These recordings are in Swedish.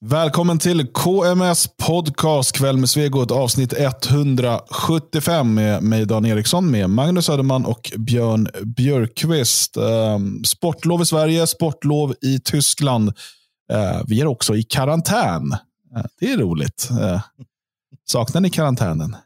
Välkommen till KMS podcast kväll med Svegot avsnitt 175 med mig Dan Eriksson, med Magnus Söderman och Björn Björkqvist. Ehm, sportlov i Sverige, sportlov i Tyskland. Ehm, vi är också i karantän. Ehm, det är roligt. Saknar ni karantänen?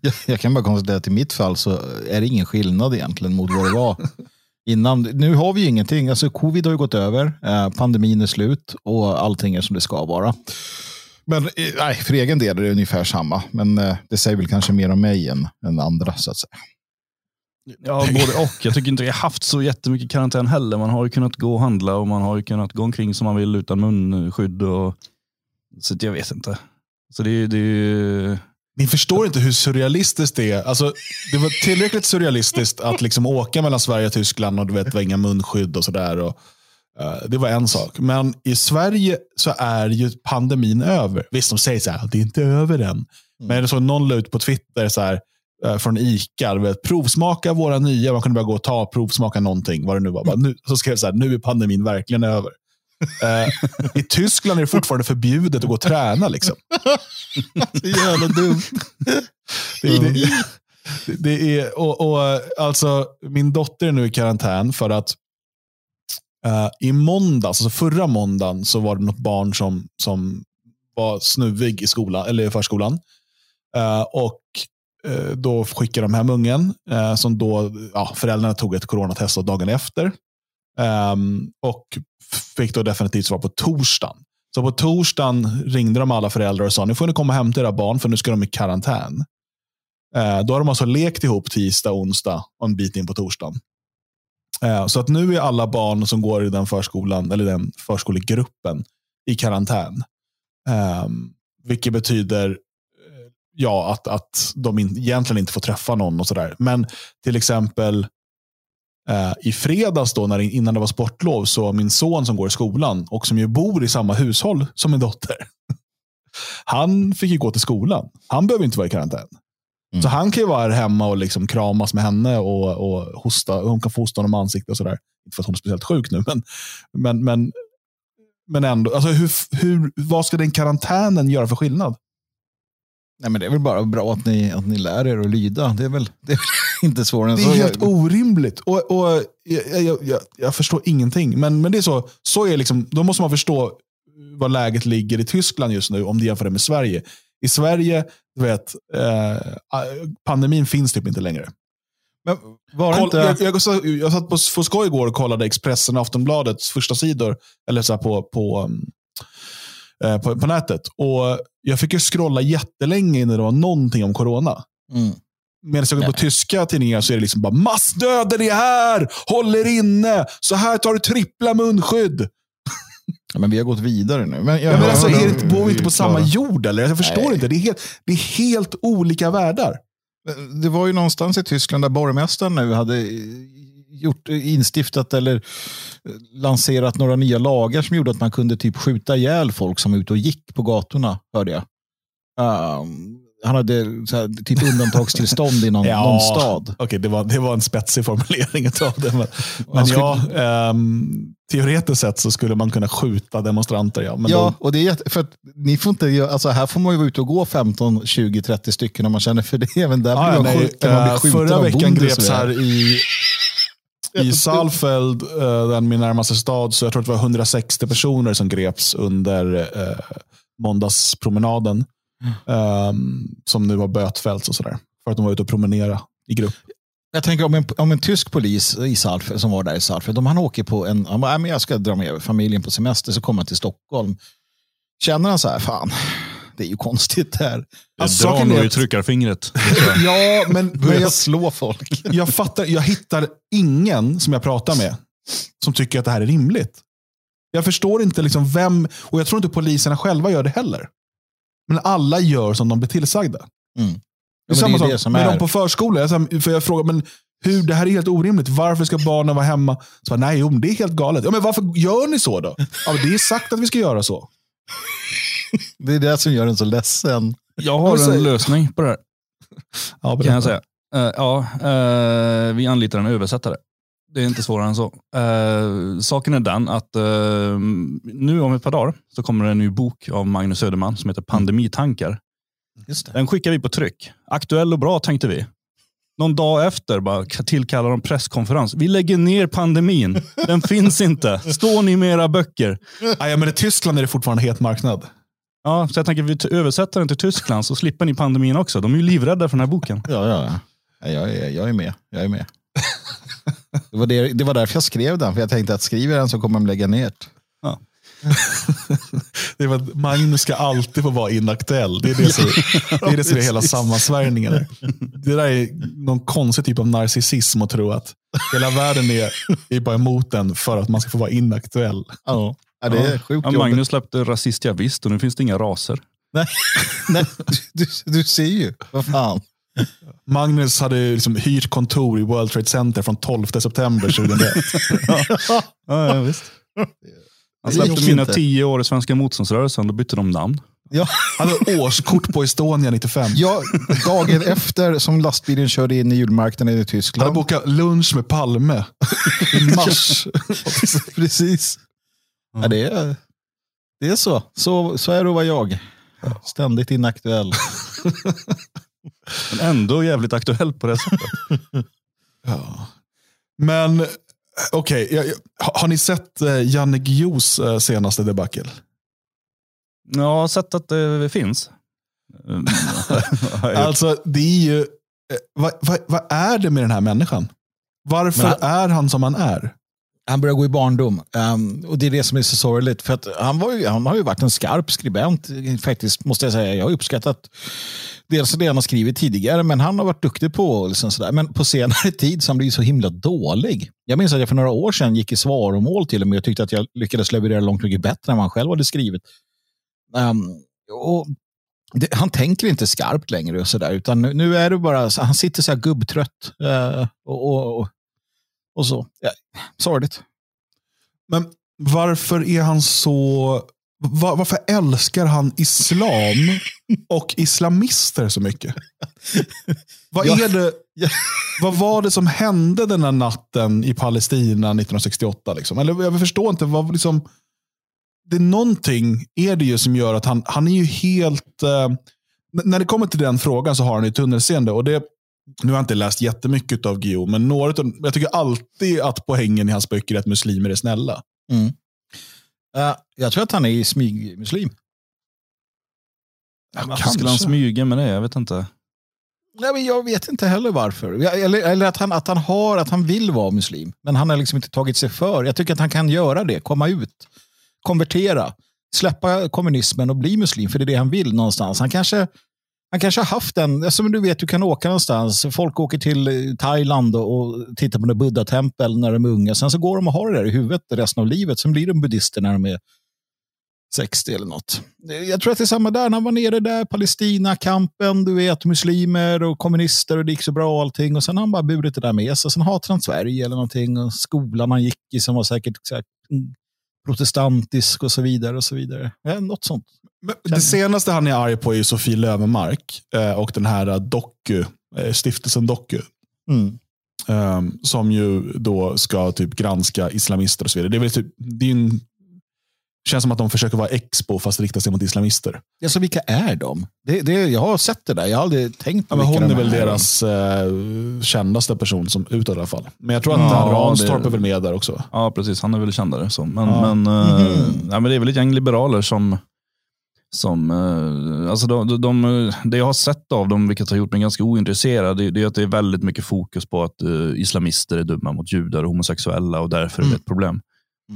Jag, jag kan bara konstatera att i mitt fall så är det ingen skillnad egentligen mot vad det var innan. Nu har vi ju ingenting. Alltså, covid har ju gått över, eh, pandemin är slut och allting är som det ska vara. Men eh, nej, för egen del är det ungefär samma. Men eh, det säger väl kanske mer om mig än, än andra så att säga. Ja, både och. Jag tycker inte vi har haft så jättemycket karantän heller. Man har ju kunnat gå och handla och man har ju kunnat gå omkring som man vill utan munskydd. Och... Så jag vet inte. Så det, det, ni förstår inte hur surrealistiskt det är. Alltså, det var tillräckligt surrealistiskt att liksom åka mellan Sverige och Tyskland och du vet, det var inga munskydd och sådär. Uh, det var en sak. Men i Sverige så är ju pandemin över. Visst, de säger så här, det är inte över än. Mm. Men jag såg någon la ut på Twitter så här, uh, från ICA, vet, provsmaka våra nya, man kunde bara gå och ta provsmaka någonting, vad det nu var. Bara, nu, så skrev så här, nu är pandemin verkligen över. Uh, I Tyskland är det fortfarande förbjudet att gå och träna. Liksom. Så jävla dumt. Det, det, det, är, och, och, alltså, min dotter är nu i karantän för att uh, i måndags, alltså förra måndagen, så var det något barn som, som var snuvig i skolan, eller i förskolan. Uh, och då skickade de hem ungen, som då ja, föräldrarna tog ett coronatest dagen efter. Um, och fick då definitivt svar på torsdagen. Så på torsdagen ringde de alla föräldrar och sa nu får ni komma hem till era barn för nu ska de i karantän. Eh, då har de alltså lekt ihop tisdag, onsdag och en bit in på torsdagen. Eh, så att nu är alla barn som går i den förskolan eller den förskolegruppen i karantän. Ehm, vilket betyder eh, ja, att, att de in, egentligen inte får träffa någon och sådär. Men till exempel i fredags, då, när, innan det var sportlov, så min son som går i skolan och som ju bor i samma hushåll som min dotter. Han fick ju gå till skolan. Han behöver inte vara i karantän. Mm. Så han kan ju vara här hemma och liksom kramas med henne och, och hosta. Hon kan få hosta honom i ansiktet och sådär. Inte för att hon är speciellt sjuk nu, men, men, men, men ändå. Alltså hur, hur, vad ska den karantänen göra för skillnad? Nej, men det är väl bara bra att ni, att ni lär er att lyda. Det är väl, det är inte svårare än så. Det är helt orimligt. Och, och jag, jag, jag, jag, förstår ingenting. Men, men det är så, så är liksom, då måste man förstå var läget ligger i Tyskland just nu om du jämför det med Sverige. I Sverige, du vet, eh, pandemin finns typ inte längre. Men var Koll, inte... jag, jag, jag, jag satt på, på skoj igår och kollade Expressen och Aftonbladets första sidor eller så på, på, eh, på, på nätet. Och Jag fick ju scrolla jättelänge innan det var någonting om corona. Mm. Medan jag går på tyska tidningar så är det liksom bara massdöden är här, håll er inne, så här tar du trippla munskydd. Ja, men vi har gått vidare nu. Men, jag, ja, men alltså, är det, bor vi inte på samma jord? Eller? Jag förstår Nej. inte. Det är, helt, det är helt olika världar. Det var ju någonstans i Tyskland där borgmästaren nu hade gjort, instiftat eller lanserat några nya lagar som gjorde att man kunde typ skjuta ihjäl folk som var ute och gick på gatorna, hörde jag. Um, han hade här, typ undantagstillstånd i någon, ja, någon stad. okay, det, var, det var en spetsig formulering av det. Men, men skulle... ja, um, teoretiskt sett så skulle man kunna skjuta demonstranter. Ja, men ja då... och det är för ni får inte, alltså här får man ju vara ute och gå 15, 20, 30 stycken om man känner för det. Även där ah, nej, skjut, uh, Förra veckan greps här i i Salfeld, uh, den min närmaste stad, så jag tror att det var 160 personer som greps under uh, måndagspromenaden. Um, som nu har bötfällts och sådär. För att de var ute och promenera i grupp. Jag tänker om en, om en tysk polis i Salfeld, som var där i Salfeld, om han åker på en, han bara, jag ska dra med familjen på semester, så kommer han till Stockholm. Känner han så här, fan, det är ju konstigt det här. Alltså, drar nog i tryckarfingret. ja, men, men jag slår folk. jag, fattar, jag hittar ingen som jag pratar med som tycker att det här är rimligt. Jag förstår inte liksom vem, och jag tror inte poliserna själva gör det heller. Men alla gör som de blir tillsagda. Mm. Det är samma det sak med är... de på förskolan. Jag, för jag frågar, men hur, det här är helt orimligt. Varför ska barnen vara hemma? Så bara, Nej, jo, det är helt galet. Ja, men varför gör ni så då? Ja, det är sagt att vi ska göra så. det är det som gör en så ledsen. Jag har en lösning på det här. Ja, kan jag säga. Uh, ja, uh, vi anlitar en översättare. Det är inte svårare än så. Eh, saken är den att eh, nu om ett par dagar så kommer det en ny bok av Magnus Söderman som heter Pandemitankar. Just det. Den skickar vi på tryck. Aktuell och bra tänkte vi. Någon dag efter bara tillkallar de presskonferens. Vi lägger ner pandemin. Den finns inte. Står ni med era böcker? Ah, ja, men i Tyskland är det fortfarande het marknad. Ja, så jag tänker vi t- översätter den till Tyskland så slipper ni pandemin också. De är ju livrädda för den här boken. Ja. Ja, Jag är, jag är med. Jag är med. Det var, det, det var därför jag skrev den, för jag tänkte att skriver jag den så kommer de lägga ner det. Det var att Magnus ska alltid få vara inaktuell. Det är det som, det är, det som är hela sammansvärjningen. Det där är någon konstig typ av narcissism att tro att hela världen är, är bara emot en för att man ska få vara inaktuell. Ja. Ja, det är sjukt Ja. Magnus släppte Rasist jag visst och nu finns det inga raser. Nej, nej, du, du ser ju. Vad fan. Magnus hade liksom hyrt kontor i World Trade Center från 12 september 2001. Ja, ja, visst. Han släppte mina inte. tio år i Svenska motståndsrörelsen, då bytte de namn. Ja, Han hade årskort på Estonia 95. ja, dagen efter som lastbilen körde in i julmarknaden i Han hade Tyskland. bokat lunch med Palme i mars. Precis. Ja, det, är, det är så. så. Så är det att vara jag. Ständigt inaktuell. Men ändå jävligt aktuell på det sättet. Ja. Men okej, jag- har ni sett eh, Janne Guillous eh, senaste debacle? Ja, jag har sett att det finns. Alltså, det är ju... eh, Vad, vad, vad är det med den här människan? Varför Men är han som han är? Han börjar gå i barndom. Um, och det är det som är så sorgligt. För att han, var ju, han har ju varit en skarp skribent faktiskt, måste jag säga. Jag har uppskattat dels det han har skrivit tidigare, men han har varit duktig på liksom sådär. Men på senare tid så har han blivit så himla dålig. Jag minns att jag för några år sedan gick i svaromål till och med och tyckte att jag lyckades leverera långt mycket bättre än vad han själv hade skrivit. Um, och det, han tänker inte skarpt längre och sådär, utan nu, nu är det bara, så, han sitter så här gubbtrött eh, och, och, och, så. Ja, sorgligt. Men varför är han så... va- Varför älskar han islam och islamister så mycket? Vad, är det, vad var det som hände den här natten i Palestina 1968? Liksom? Eller jag förstår inte. Vad, liksom, det är någonting är det ju som gör att han, han är ju helt... Eh, när det kommer till den frågan så har han ju tunnelseende. Och det, nu har jag inte läst jättemycket av Gio, men några jag tycker alltid att poängen i hans böcker är att muslimer är snälla. Mm. Eh, jag tror att han är smygmuslim. Varför skulle han smyga med det? Jag vet inte. Nej, men jag vet inte heller varför. Ja, Eller, eller att, han, att, han har, att han vill vara muslim. Men han har liksom inte tagit sig för. Jag tycker att han kan göra det. Komma ut. Konvertera. Släppa kommunismen och bli muslim. För det är det han vill någonstans. Han kanske, han kanske har haft en... Som du vet, du kan åka någonstans. Folk åker till eh, Thailand och, tittar på några buddha-tempel när de är unga. Sen så går de och har det där i huvudet resten av livet. Sen blir de buddister när de är 60 eller något. Eh, jag tror att det är samma där. När han var nere där, Palestina-kampen, du vet, muslimer och kommunister och det gick så bra och allting. Och sen har han bara burit det där med sig. Sen hatar han Sverige eller någonting. Och skolan han gick i som var säkert så här, mm, protestantisk och så vidare. och så vidare. Ja, något sånt. Det senaste han är arg på är Sofie Lövenmark eh, och den här eh, doku, eh, stiftelsen Doku. Mm. eh, som ju då ska typ granska islamister och så vidare. Det är väl typ, det är en, känns som att de försöker vara expo fast rikta sig mot islamister. Alltså, vilka är de? Det, det, jag har sett det där. Jag har aldrig tänkt på Ja, men hon de är väl deras eh, kändaste person som utåt i alla fall. Men jag tror att Ja, ja, Ranstorp det- är väl med där också. Ja, precis. Han är väl kändare. Så. Men, Ja. men, eh, Mhm. nej, men det är väl ett gäng liberaler som, som eh, alltså de, de, de, det jag har sett av dem, vilket har gjort mig ganska ointresserad, det, det är att det är väldigt mycket fokus på att eh, islamister är dumma mot judar och homosexuella och därför är det Mm. ett problem.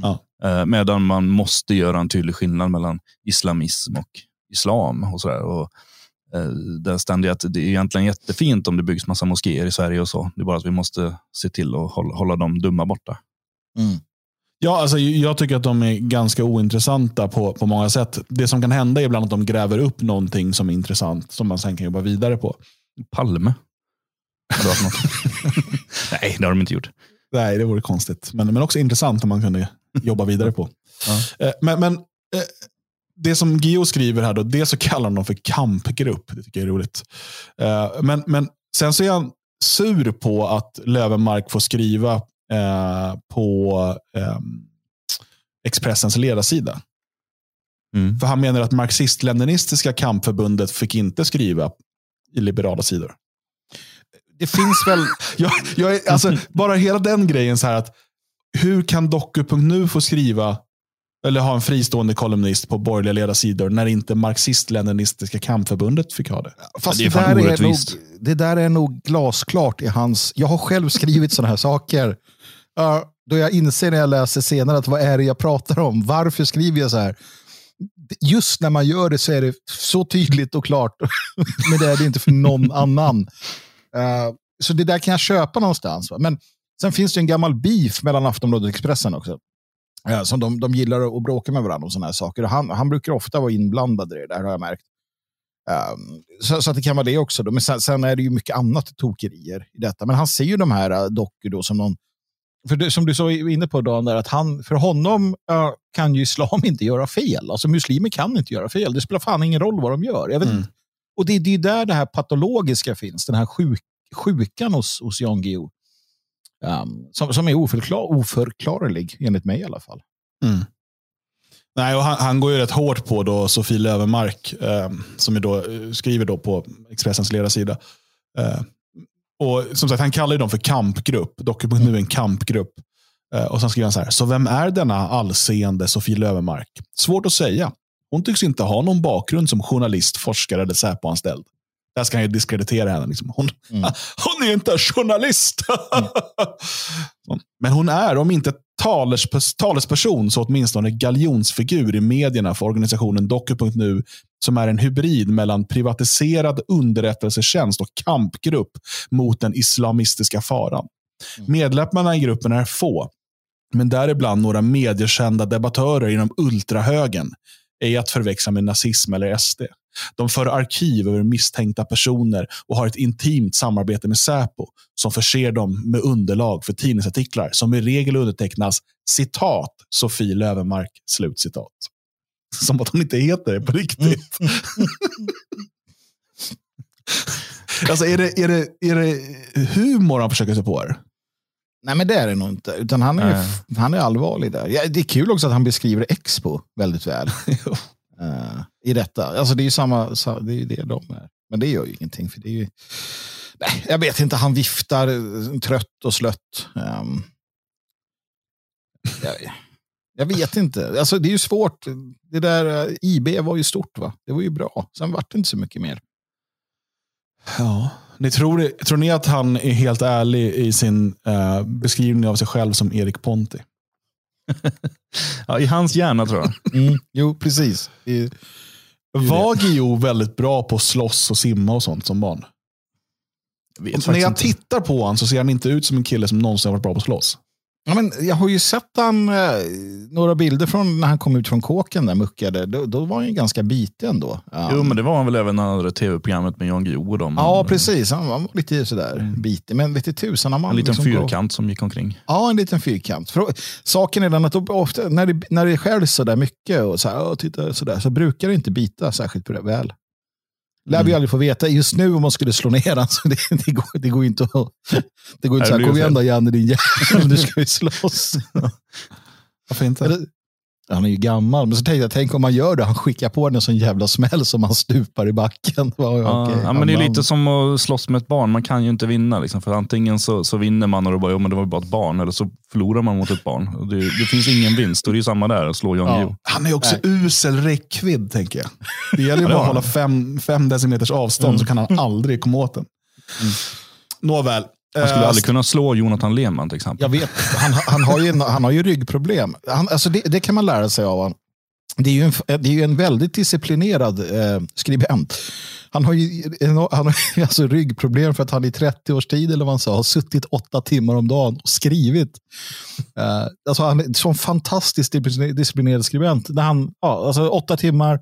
Ja. Eh, medan man måste göra en tydlig skillnad mellan islamism och islam. och, sådär. och eh, den ständiga att det är egentligen jättefint om det byggs massa moskéer i Sverige och så. Det är bara att vi måste se till att hålla, hålla de dumma borta. Mm. Ja, alltså, jag tycker att de är ganska ointressanta på, på många sätt. Det som kan hända är ibland att de gräver upp någonting som är intressant som man sen kan jobba vidare på. Palme. Har du hört något? Nej, det har de inte gjort. Nej, det vore konstigt. Men, men också intressant om man kunde jobba vidare på. Ja. Eh, Men, men eh, det som Gio skriver här, då, det så kallar han dem för kampgrupp. Det tycker jag är roligt. Eh, Men, men sen så är han sur på att Lövenmark får skriva på eh, Expressens ledarsida. Mm. För han menar att marxist-leninistiska kampförbundet fick inte skriva i liberala sidor. Det finns väl... Jag, jag är, alltså, bara hela den grejen, så här att hur kan Doku.nu få skriva eller ha en fristående kolumnist på borgerliga ledarsidor när inte marxist-leninistiska kampförbundet fick ha det? Fast det där är nog, det där är nog glasklart i hans... Jag har själv skrivit sådana här saker. Uh, då jag inser när jag läser senare att vad är det jag pratar om? Varför skriver jag så här? Just när man gör det så är det så tydligt och klart. Men det är det inte för någon annan. Uh, så det där kan jag köpa någonstans. Va? Men sen finns det en gammal beef mellan Aftonbladet och Expressen också. Uh, som de, de gillar att bråka med varandra om sådana här saker. Han, han brukar ofta vara inblandad i det där har jag märkt. Um, så, så att det kan vara det också. Då. Men sen, sen är det ju mycket annat tokerier i detta. Men han ser ju de här uh, då som någon... För det, som du så inne på Dan, där, att han, för honom uh, kan ju islam inte göra fel. Alltså muslimer kan inte göra fel. Det spelar fan ingen roll vad de gör. Jag vet Mm. Och det, det är där det här patologiska finns. Den här sjuk, sjukan hos, hos Jan Guillou. Um, som, som är oförklar, oförklarlig, enligt mig i alla fall. Mm. Nej, och han, han går ju rätt hårt på då Sofie Lövenmark, ehm, eh, som då, skriver då på Expressens ledarsida. Eh, och som sagt, han kallar ju dem för kampgrupp. dokument är en kampgrupp. Eh, och sen skriver han så här, så vem är denna allseende Sofie Lövenmark? Svårt att säga. Hon tycks inte ha någon bakgrund som journalist, forskare eller Säpo-anställd. Där ska han ju diskreditera henne. Liksom. Hon, Mm. hon är inte journalist. Så. Men hon är, om inte talespers, talesperson, så åtminstone galjonsfigur i medierna för organisationen Doku.nu, som är en hybrid mellan privatiserad underrättelsetjänst och kampgrupp mot den islamistiska faran. Mm. Medlemmarna i gruppen är få, men däribland några mediekända debattörer inom ultrahögen, är att förväxla med nazism eller SD. De för arkiv över misstänkta personer och har ett intimt samarbete med Säpo som förser dem med underlag för tidningsartiklar som i regel undertecknas citat Sofie Lövenmark. Slutcitat. Som att hon inte heter det på riktigt. alltså är det, är, det, är det humor han försöker sig på? Här? Nej, men det är det nog inte. Utan han är, Nej. han är allvarlig där. Ja, det är kul också att han beskriver Expo väldigt väl. uh, I detta. Alltså det är ju samma, det är ju det de är. Men det gör ju ingenting. För det är ju, nej, jag vet inte, han viftar eh, trött och slött. Um, jag, jag vet inte. Alltså det är ju svårt. Det där eh, IB var ju stort va? Det var ju bra. Sen vart det inte så mycket mer. Ja. Ni tror, tror ni att han är helt ärlig i sin uh, beskrivning av sig själv som Erik Ponti? Ja, I hans hjärna tror jag. Mm, jo, precis. Är- Var Guillou väldigt bra på att slåss och simma och sånt som barn? Jag När jag inte. tittar på honom så ser han inte ut som en kille som någonsin har varit bra på att slåss. Ja, men jag har ju sett han, eh, några bilder från när han kom ut från kåken där muckade. Då, då var han ju ganska bitig ändå. Ja, Jo, men det var han väl även när han hade tv-programmet med Jan Guillou och dem. ja precis. Han var lite sådär bitig. Men du tusan, han En liten liksom går- fyrkant som gick omkring. Ja, en liten fyrkant. För, saken är den att ofta, när, det, när det skärs sådär mycket och så, här, "Åh, titta, sådär, så brukar det inte bita särskilt väl. Lär vi Mm. aldrig få veta. Just nu om man skulle slå ner han, så det, det, går, det går inte att... Det går inte så här, kom igen då Janne din jävel, nu ska vi slåss. Varför inte? Eller- Han är ju gammal, men så tänkte jag, tänk om man gör det, han skickar på den en sån jävla smäll som han stupar i backen. Ja, okej, ja, men det är lite som att slåss med ett barn. Man kan ju inte vinna. Liksom, för Antingen så, så vinner man och då bara, jo, men det var bara ett barn. Eller så förlorar man mot ett barn. Det, det finns ingen vinst. Och det är ju samma där, att slå Jan Ja. Han är också usel räckvidd, tänker jag. Det gäller ju bara att hålla fem, fem decimeters avstånd Mm. så kan han aldrig komma åt den. Nåväl. Han skulle Eh, aldrig kunna slå Jonathan Lehmann till exempel. Jag vet, han, han, har, ju, han har ju ryggproblem. Han, alltså det, det kan man lära sig av honom. Det är ju en, det är ju en väldigt disciplinerad eh, skribent. Han har ju han har alltså ryggproblem för att han i 30 års tid, eller vad han sa, har suttit åtta timmar om dagen och skrivit. Eh, alltså han är en fantastiskt discipliner- disciplinerad skribent. När han, ja, alltså åtta timmar,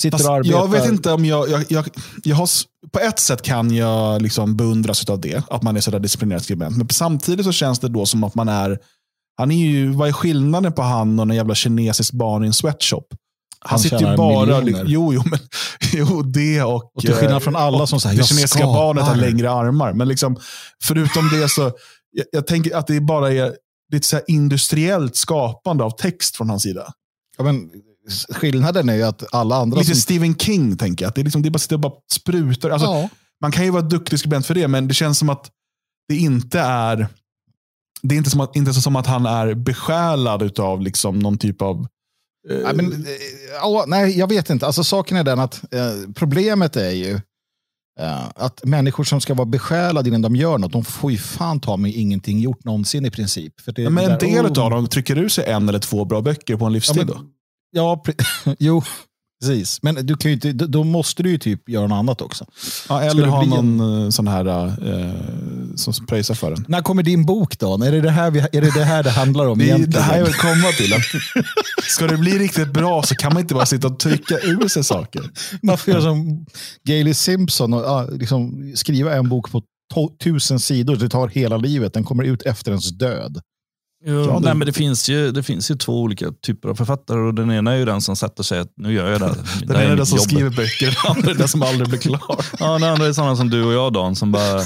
sitter Fast och arbetar. jag vet inte om jag... jag, jag, jag har, på ett sätt kan jag liksom beundras av det, att man är sådär disciplinerad skribent. Men samtidigt så känns det då som att man är... Han är ju, vad är skillnaden på han och en jävla kinesisk barn i en sweatshop? Han, Han sitter ju bara... miljoner. Jo, jo, men, jo, det och... Och till skillnad eh, från alla som säger, Det "Jag kinesiska skapar." barnet har längre armar. Men liksom, förutom det så... Jag, jag tänker att det bara är lite så här industriellt skapande av text från hans sida. Ja, men, skillnaden är ju att alla andra Lite som... Stephen King, tänker jag. Att det, är liksom, det är bara sitter och bara sprutar. Alltså, Ja. Man kan ju vara duktig skribent för det, men det känns som att det inte är det är inte som att, inte så som att han är besjälad av liksom någon typ av... eh, Nej, men, eh, ja, nej, jag vet inte. Alltså, saken är den att eh, problemet är ju eh, att människor som ska vara besjälade innan de gör något, de får ju fan ta mig ingenting gjort någonsin i princip. För det, ja, men en del oh, av dem trycker ur sig en eller två bra böcker på en Ja, livstid. men, då. Ja jo, precis. Men du kan ju inte, då måste du ju typ göra något annat också. Ja, eller ha bli en- någon eh, sån här eh, som pröjsar för den. När kommer din bok då? Är det det här, vi, är det, det, här det handlar om Det, egentligen? det här jag vill komma till. Att ska det bli riktigt bra så kan man inte bara sitta och trycka ur sig saker. Man får göra som Gailey Simpson och ja, liksom, skriva en bok på tusen sidor. Det tar hela livet. Den kommer ut efter ens död. Ja, det- nej, men det, finns ju, det finns ju två olika typer av författare och den ena är ju den som sätter sig att nu gör jag det. Den det ena är den som jobb. skriver böcker, den andra är den som aldrig blir klar. Ja, den andra är sådana som du och jag Dan som bara,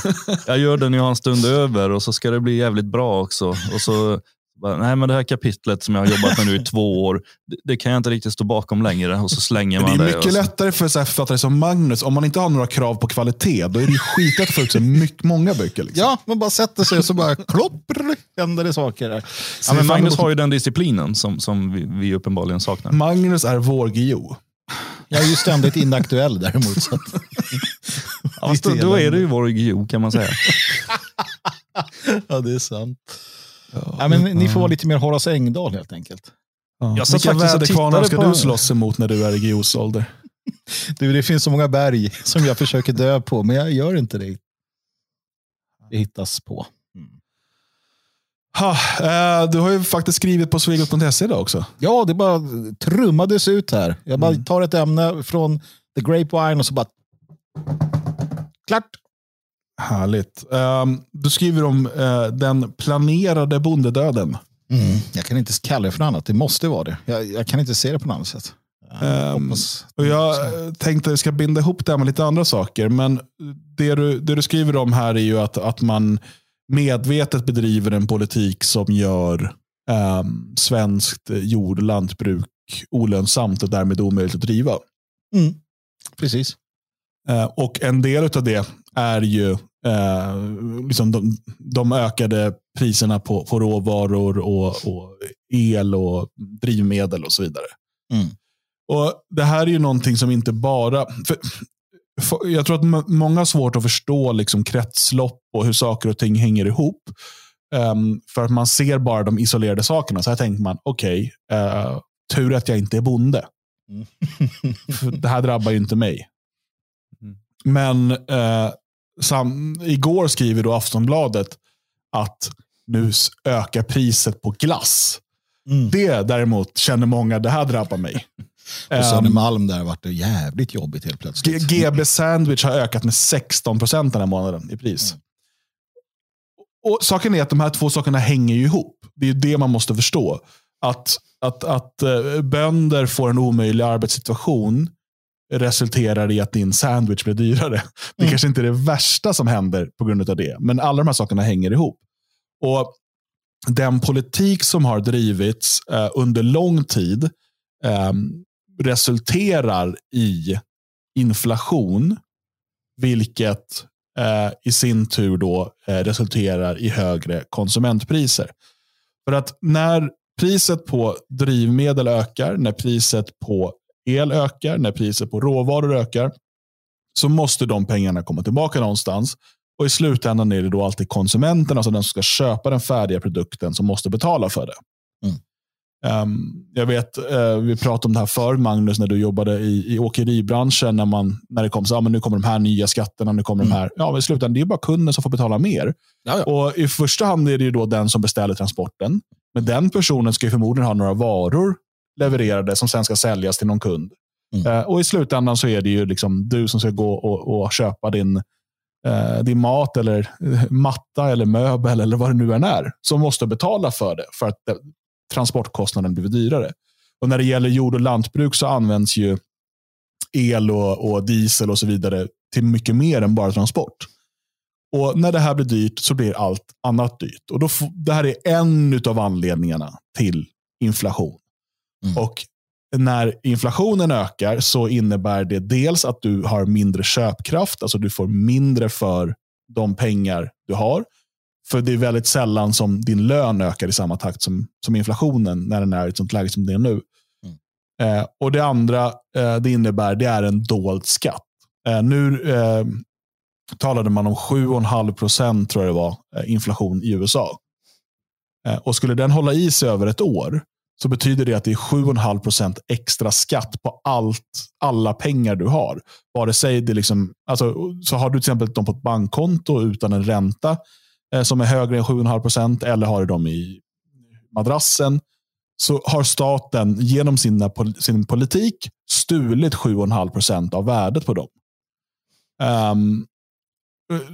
jag gör den jag har en stund över och så ska det bli jävligt bra också. Och så, nej men det här kapitlet som jag har jobbat med nu i två år, det, det kan jag inte riktigt stå bakom längre och så slänger man det det. är mycket lättare för så här författare som Magnus, om man inte har några krav på kvalitet, då är det skitlätt att få ut så mycket, många böcker. Liksom. Ja, man bara sätter sig och så bara klopp, händer det saker. Där. ja, men Magnus har ju den disciplinen som, som vi, vi uppenbarligen saknar. Magnus är vår Guillou. Jag är ju ständigt inaktuell däremot. Så att, Ja, då, då är det ju vår Gio kan man säga. ja, det är sant. Ja, men ni får vara lite mer Horace Engdahl helt enkelt. Ja. Jag satt Vilka väderkvarnar ska på- du slåss emot när du är i Guillous ålder? Du, det finns så många berg som jag försöker dö på, men jag gör inte det. Det hittas på. Ha, eh, du har ju faktiskt skrivit på svegot.se idag också. Ja, det bara trummades ut här. Jag bara Mm. tar ett ämne från The Grapevine och så bara... Klart! Härligt. Ehm, du skriver om eh, den planerade bondedöden. Mm. Jag kan inte kalla det för något annat. Det måste vara det. Jag, jag kan inte se det på något annat sätt. Jag Ehm, hoppas- Och jag eh, tänkte att jag ska binda ihop det här med lite andra saker. Men det du, det du skriver om här är ju att, att man medvetet bedriver en politik som gör um, svenskt jord och lantbruk olönsamt och därmed omöjligt att driva. Mm. Precis. Eh, och en del av det är ju eh, liksom de, de ökade priserna på, på råvaror och, och el och drivmedel och så vidare. Mm. Och Det här är ju någonting som inte bara... För, för, jag tror att många har svårt att förstå liksom kretslopp och hur saker och ting hänger ihop. Ehm, för att man ser bara de isolerade sakerna. Så här tänker man, okej, eh, tur att jag inte är bonde. Mm. Det här drabbar ju inte mig. Mm. Men eh, sam, igår skriver då Aftonbladet att nu ökar priset på glass. Mm. Det däremot känner många, det här drabbar mig. På Ehm, Södermalm där vart det jävligt jobbigt helt plötsligt. GB Sandwich har ökat med 16 procent den här månaden i pris. Mm. Och Saken är att de här två sakerna hänger ihop. Det är det man måste förstå. Att, att, att eh, bönder får en omöjlig arbetssituation resulterar i att din sandwich blir dyrare. Det Mm. kanske inte är det värsta som händer på grund av det, men alla de här sakerna hänger ihop. Och Den politik som har drivits eh, under lång tid eh, resulterar i inflation, vilket eh, i sin tur då eh, resulterar i högre konsumentpriser. För att när priset på drivmedel ökar, när priset på el ökar, när priset på råvaror ökar, så måste de pengarna komma tillbaka någonstans. Och I slutändan är det då alltid konsumenten, alltså den som ska köpa den färdiga produkten, som måste betala för det. Mm. Ehm, jag vet, eh, vi pratade om det här förr, Magnus, när du jobbade i, i åkeribranschen. När, man, när det kom så, ah, men nu kommer de här nya skatterna, nu kommer de här. Ja, men i slutändan det är bara kunden som får betala mer. Ja, ja. Och I första hand är det ju då den som beställer transporten. Men den personen ska ju förmodligen ha några varor levererade som sen ska säljas till någon kund. Mm. Eh, och I slutändan så är det ju liksom du som ska gå och, och köpa din, eh, din mat eller eh, matta eller möbel eller vad det nu än är. Som måste betala för det för att det, transportkostnaden blir dyrare. Och När det gäller jord och lantbruk så används ju el och, och diesel och så vidare till mycket mer än bara transport. Och när det här blir dyrt så blir allt annat dyrt. Och då, Det här är en av anledningarna till inflation. Mm. Och när inflationen ökar så innebär det dels att du har mindre köpkraft, alltså du får mindre för de pengar du har. För det är väldigt sällan som din lön ökar i samma takt som, som inflationen när den är i ett sånt läge som det är nu. Mm. Eh, och Det andra eh, det innebär det är en dold skatt. Eh, nu eh, talade man om 7,5 procent tror jag det var, eh, inflation i USA. Eh, och Skulle den hålla i sig över ett år så betyder det att det är 7,5 procent extra skatt på allt, alla pengar du har. Vare sig det liksom, alltså, så har du till exempel dem på ett bankkonto utan en ränta eh, som är högre än 7,5 procent eller har du dem i madrassen så har staten genom sina, sin politik stulit 7,5 procent av värdet på dem. Um,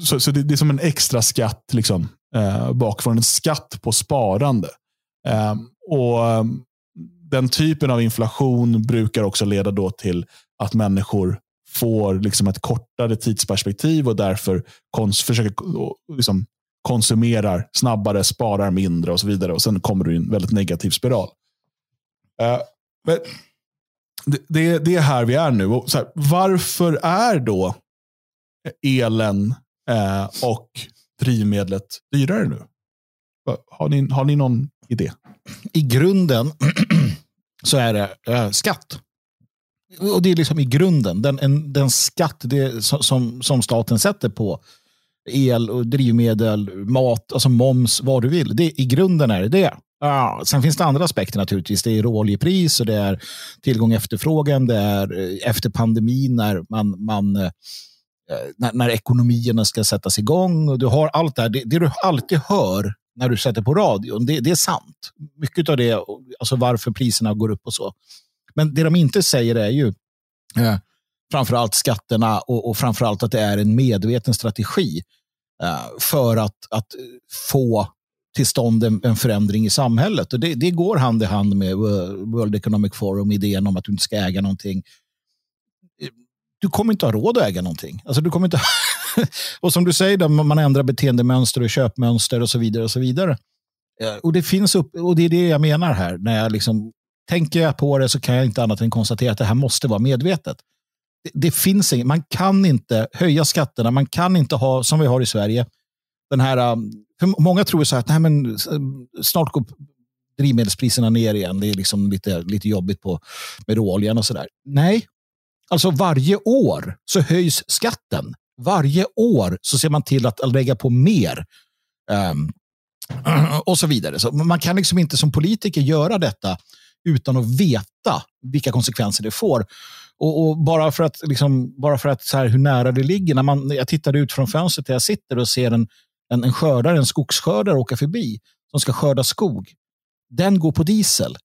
så, så det, det, är som en extra skatt liksom, eh, bakifrån. En skatt på sparande. Um, och ehm, Den typen av inflation brukar också leda då till att människor får liksom ett kortare tidsperspektiv och därför kons försöker liksom konsumerar snabbare, sparar mindre och så vidare. Och Sen kommer du i en väldigt negativ spiral. Uh, men det, det, det, är här vi är nu. Och så här, varför är då elen uh, och drivmedlet dyrare nu? Har ni, har ni någon idé? I grunden så är det eh, skatt. Och det är liksom i grunden, den, en, den skatt det, som, som staten sätter på el och drivmedel, mat, alltså moms, vad du vill. Det, I grunden är det det. Ja, sen finns det andra aspekter naturligtvis. Det är råoljepris och det är tillgång och efterfrågan. Det är eh, efter pandemin när, man, man, eh, när, när ekonomierna ska sättas igång. Och du har allt det här. Det, det du alltid hör när du sätter på radion, det, det är sant. Mycket av det, alltså varför priserna går upp och så. Men det de inte säger är ju eh, framförallt skatterna och, och framförallt att det är en medveten strategi eh, för att, att få till stånd en, en förändring i samhället. Och det, det, går hand i hand med eh, World Economic Forum, idén om att du inte ska äga någonting. Eh, du kommer inte ha råd att äga någonting. Alltså, du kommer inte och som du säger, då, man ändrar beteendemönster och köpmönster och så vidare. Och så vidare. Och det finns upp, och det är det jag menar här. När jag liksom, tänker jag på det så kan jag inte annat än konstatera att det här måste vara medvetet det, finns inget, man kan inte höja skatterna, man kan inte ha, som vi har i Sverige, den här, um, för många tror så här att nej, men, um, snart går drivmedelspriserna ner igen. Det är liksom lite, lite jobbigt på, med råoljan och sådär. Nej, alltså varje år så höjs skatten. Varje år så ser man till att lägga på mer. Um, och så vidare. Så man kan liksom inte som politiker göra detta utan att veta vilka konsekvenser det får. Och, och, bara för att, liksom, bara för att så här, hur nära det ligger. När man, jag tittar ut från fönstret där jag sitter och ser en, en, en skördare, en skogsskördare åka förbi som ska skörda skog. Den går på diesel.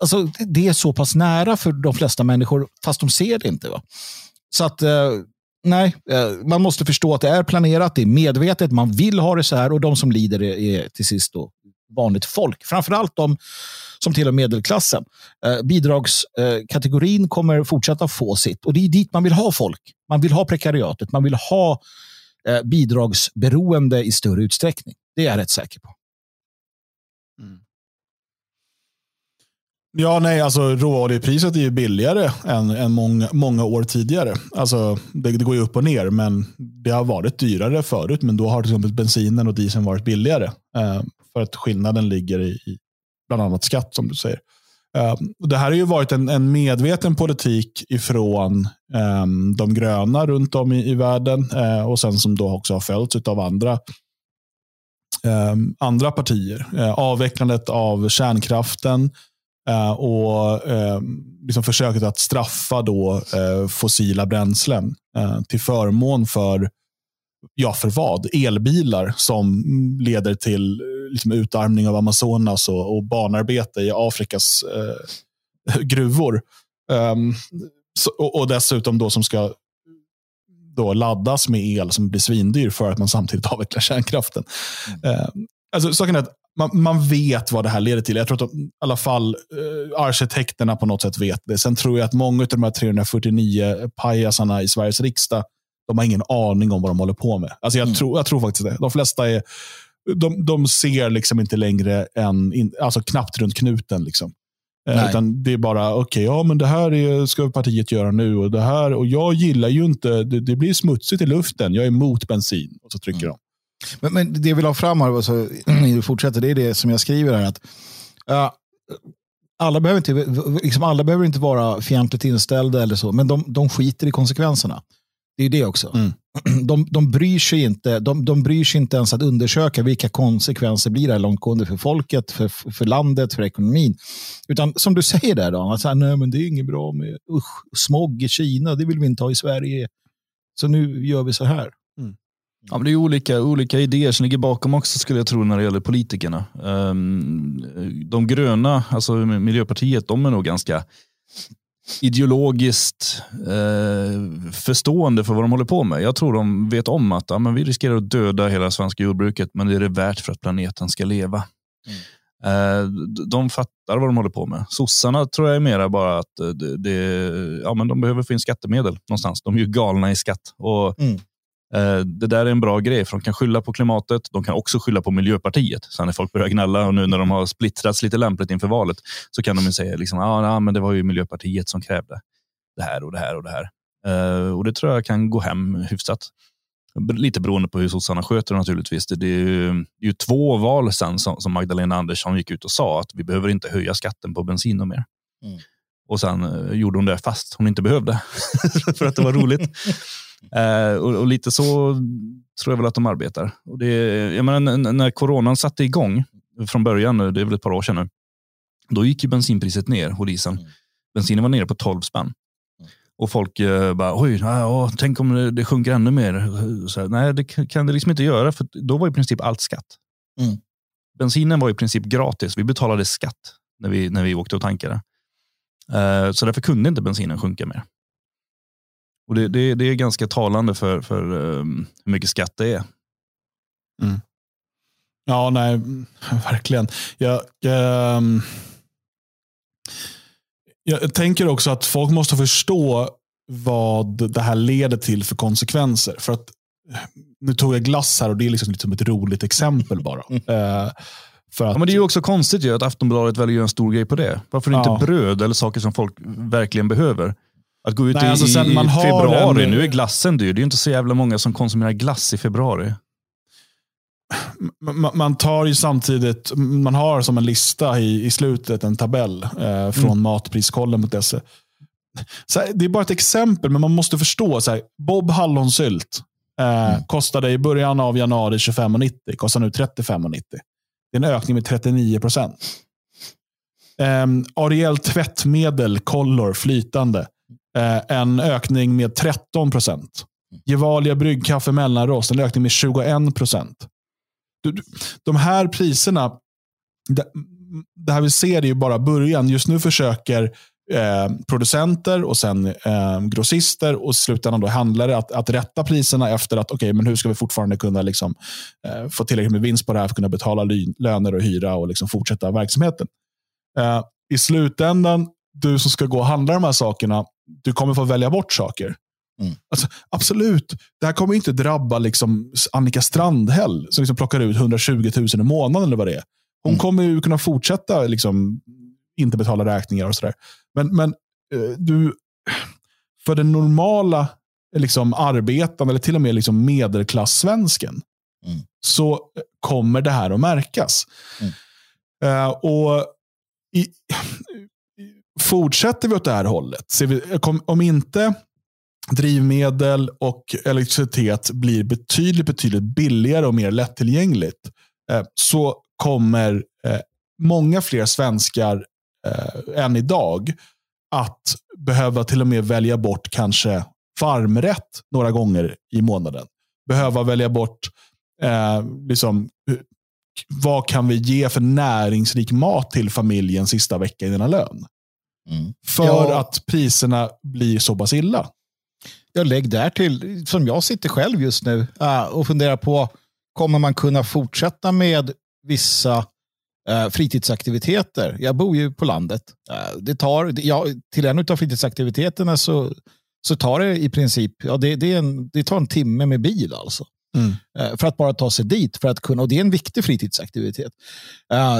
Alltså, det är så pass nära för de flesta människor, fast de ser det inte. Va? Så att, eh, nej, eh, man måste förstå att det är planerat, det är medvetet, man vill ha det så här och de som lider är, är till sist då vanligt folk. Framförallt de som tillhör medelklassen. Eh, bidragskategorin eh, kommer fortsätta få sitt och det är dit man vill ha folk. Man vill ha prekariatet, man vill ha eh, bidragsberoende i större utsträckning. Det är jag rätt säker på. Ja, nej, alltså råoljepriset är ju billigare än, än många, många år tidigare. Alltså, det, det, går ju upp och ner, men det har varit dyrare förut. Men då har till exempel bensinen och dieseln varit billigare. Eh, för att skillnaden ligger i, i bland annat skatt som du säger. Uh, det här har ju varit en, en medveten politik ifrån eh, de gröna runt om i, i världen eh, och sen som då också har följts av andra, ehm, andra partier. Eh, avvecklandet av kärnkraften och liksom försöket att straffa då, fossila bränslen till förmån för ja, för vad? Elbilar som leder till liksom, utarmning av Amazonas och, och barnarbete i Afrikas gruvor. Um, så, och, och, dessutom då som ska då laddas med el som blir svindyr för att man samtidigt avvecklar kärnkraften. Mm. Uh, alltså, saken är att man, man, vet vad det här leder till. Jag tror att de, i alla fall uh, arkitekterna på något sätt vet det. Sen tror jag att många av de här 349 pajasarna i Sveriges riksdag De har ingen aning om vad de håller på med. Alltså jag, Mm. tror, jag tror faktiskt det. De flesta är, de, de ser liksom inte längre än, in, alltså knappt runt knuten. Liksom. Eh. Utan det är bara, okej, ja men det här är, ska partiet göra nu och det här, och jag gillar ju inte, det, det blir smutsigt i luften, jag är emot bensin. Och så trycker Mm. de. Men, men det jag vill ha fram här, alltså, du fortsätter, det är det som jag skriver här. Att, ja, alla, behöver inte, liksom alla behöver inte vara fientligt inställda eller så, men de, de skiter i konsekvenserna. Det är det också. Mm. De, de, bryr sig inte, de, de bryr sig inte ens att undersöka vilka konsekvenser blir det här långtgående för folket, för, för landet, för ekonomin. Utan som du säger där, då, att så här, nej, men det är inget bra med usch, smog i Kina, det vill vi inte ha i Sverige. Så nu gör vi så här. Ja, men det är olika, olika idéer som ligger bakom också skulle jag tro när det gäller politikerna. Ehm, de gröna, alltså Miljöpartiet, de är nog ganska ideologiskt eh, förstående för vad de håller på med. Jag tror de vet om att ja, men vi riskerar att döda hela svenska jordbruket, men det är det värt för att planeten ska leva. Eh, d- de fattar vad de håller på med. Sossarna tror jag är mera bara att eh, det, det, ja, men de behöver få in skattemedel någonstans. De är ju galna i skatt. Och Mm. Eh, Det där är en bra grej, för de kan skylla på klimatet. De kan också skylla på Miljöpartiet. Sen när folk börjar gnälla och nu när de har splittrats lite lämpligt inför valet så kan de säga liksom, ah, nej, men det var ju Miljöpartiet som krävde det här och det här och det här. Eh, och det tror jag kan gå hem hyfsat. Lite beroende på hur sossarna sköter naturligtvis. Det, det, är ju, det är ju två val sen som, som Magdalena Andersson gick ut och sa att vi behöver inte höja skatten på bensin och mer. Mm. Och sen eh, gjorde hon det fast hon inte behövde. för att det var roligt. Eh, och, och lite så tror jag väl att de arbetar. Och det, jag menar, när coronan satte igång från början, nu, det är väl ett par år sedan nu, då gick ju bensinpriset ner och dieseln. Mm. Bensinen var nere på 12 spänn. Och folk eh, bara, oj, ja, tänk om det, det sjunker ännu mer. Så nej, det kan- kan det liksom inte göra, för då var i princip allt skatt. Mm. Bensinen var i princip gratis. Vi betalade skatt när vi, när vi åkte och tankade. Eh, så därför kunde inte bensinen sjunka mer. Och det, det, det är ganska talande för, för eh, hur mycket skatt det är. Ja, nej, mm, verkligen. Jag, ehm, jag tänker också att folk måste förstå vad det här leder till för konsekvenser. För att eh, Nu tog jag glass här och det är liksom lite som ett roligt exempel bara. Eh, för att, Ja, men det är ju också konstigt ju att Aftonbladet väljer att göra en stor grej på det. Varför inte Ja. bröd eller saker som folk verkligen behöver? Att gå ut Nej, i, alltså sen i man har februari, en- nu är glassen dyr. Det är ju inte så jävla många som konsumerar glass i februari. man, man tar ju samtidigt, man har som en lista i, i slutet en tabell eh, från matpriskollen.se. Så här, det är bara ett exempel, men man måste förstå. Så här, Bob hallonsylt eh, kostade i början av januari 25,90. Kostar nu 35,90. Det är en ökning med 39 procent. Um, Ariel tvättmedel, Color, flytande. Eh, en ökning med 13 procent. Gevalia bryggkaffe mellanrost, en ökning med 21 procent. De här priserna, det, det här vi ser är ju bara början. Just nu försöker eh, producenter och sen eh, grossister och i slutändan då handlare att, att rätta priserna efter att okej, men hur ska vi fortfarande kunna liksom, eh, få tillräckligt med vinst på det här för att kunna betala löner och hyra och liksom fortsätta verksamheten. Eh, I slutändan, du som ska gå och handla de här sakerna, du kommer få välja bort saker. Mm. Alltså, absolut, det här kommer inte drabba liksom Annika Strandhäll som liksom plockar ut 120 000 i månaden eller vad det är. Hon Mm. kommer ju kunna fortsätta liksom, inte betala räkningar och sådär. Men, men eh, du, för den normala liksom, arbetaren eller till och med liksom medelklass-svensken Mm. så kommer det här att märkas. Mm. Eh, och i, fortsätter vi åt det här hållet, ser vi, kom, om inte drivmedel och elektricitet blir betydligt, betydligt billigare och mer lättillgängligt, eh, så kommer eh, många fler svenskar eh, än idag att behöva till och med välja bort kanske farmrätt några gånger i månaden. Behöva välja bort eh, liksom, eh, vad kan vi ge för näringsrik mat till familjen sista veckan i denna lön. Mm. För Ja. att priserna blir så pass illa. Jag lägg där till, som jag sitter själv just nu äh, och funderar på, kommer man kunna fortsätta med vissa äh, fritidsaktiviteter? Jag bor ju på landet. Äh, det tar, ja, till en av fritidsaktiviteterna så så tar det i princip ja, det, det, är en, det tar en timme med bil. alltså. Mm. Eh, För att bara ta sig dit. För att kunna, och det är en viktig fritidsaktivitet. Eh,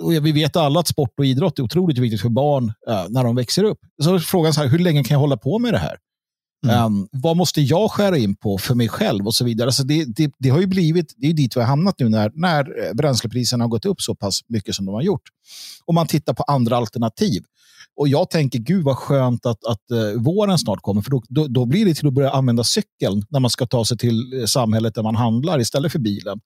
och vi vet alla att sport och idrott är otroligt viktigt för barn eh, när de växer upp. Så är frågan så här, hur länge kan jag hålla på med det här? Mm. Um, vad måste jag skära in på för mig själv och så vidare. Alltså det, det, det har ju blivit, det är dit vi har hamnat nu när, när bränslepriserna har gått upp så pass mycket som de har gjort. Och man tittar på andra alternativ. Och jag tänker, gud vad skönt att, att uh, våren snart kommer, för då, då, då, blir det till att börja använda cykeln när man ska ta sig till uh, samhället där man handlar istället för bilen.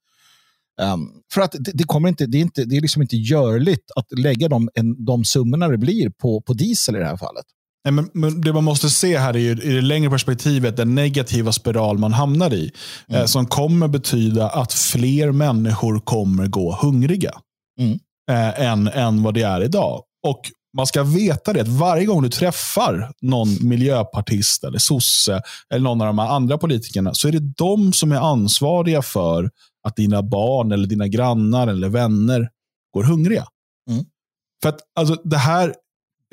Um, för att det, det, kommer inte, det, är inte, det är liksom inte görligt att lägga de, en, de summorna det blir på, på diesel i det här fallet. Nej, men, men det man måste se här är ju i det längre perspektivet den negativa spiral man hamnar i. Mm. Eh, som kommer betyda att fler människor kommer gå hungriga. Mm. Eh, än, än vad det är idag. Och man ska veta det att varje gång du träffar någon miljöpartist eller sosse eller någon av de här andra politikerna så är det de som är ansvariga för att dina barn eller dina grannar eller vänner går hungriga. Mm. För att alltså, det här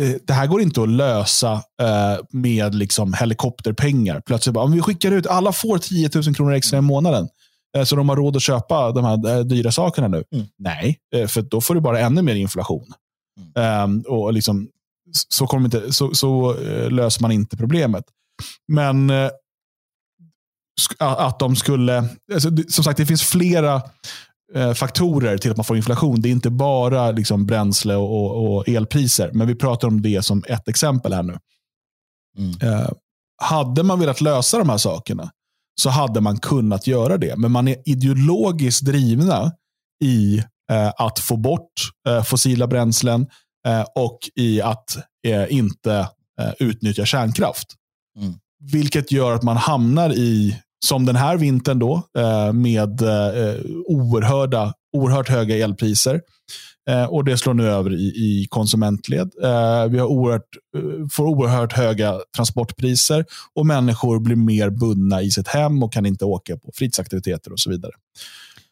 eh, det här går inte att lösa eh, med liksom helikopterpengar. Plötsligt bara, om vi skickar ut, alla får 10 000 kronor extra i månaden. Eh, så de har råd att köpa de här dyra sakerna nu. Mm. Nej, för då får du bara ännu mer inflation. Ehm, och liksom, så, kommer inte, så, så eh, löser man inte problemet. Men sk- att de skulle... Alltså, som sagt, det finns flera eh, faktorer till att man får inflation. Det är inte bara liksom, bränsle och, och, och elpriser. Men vi pratar om det som ett exempel här nu. Mm. Eh, hade man velat lösa de här sakerna så hade man kunnat göra det. Men man är ideologiskt drivna i att få bort eh, fossila bränslen eh, och i att eh, inte eh, utnyttja kärnkraft. Mm. Vilket gör att man hamnar i, som den här vintern då, eh, med eh, oerhörda, oerhört höga elpriser. Eh, och det slår nu över i, i konsumentled. Eh, vi har oerhört, eh, får oerhört höga transportpriser och människor blir mer bundna i sitt hem och kan inte åka på fritidsaktiviteter och så vidare.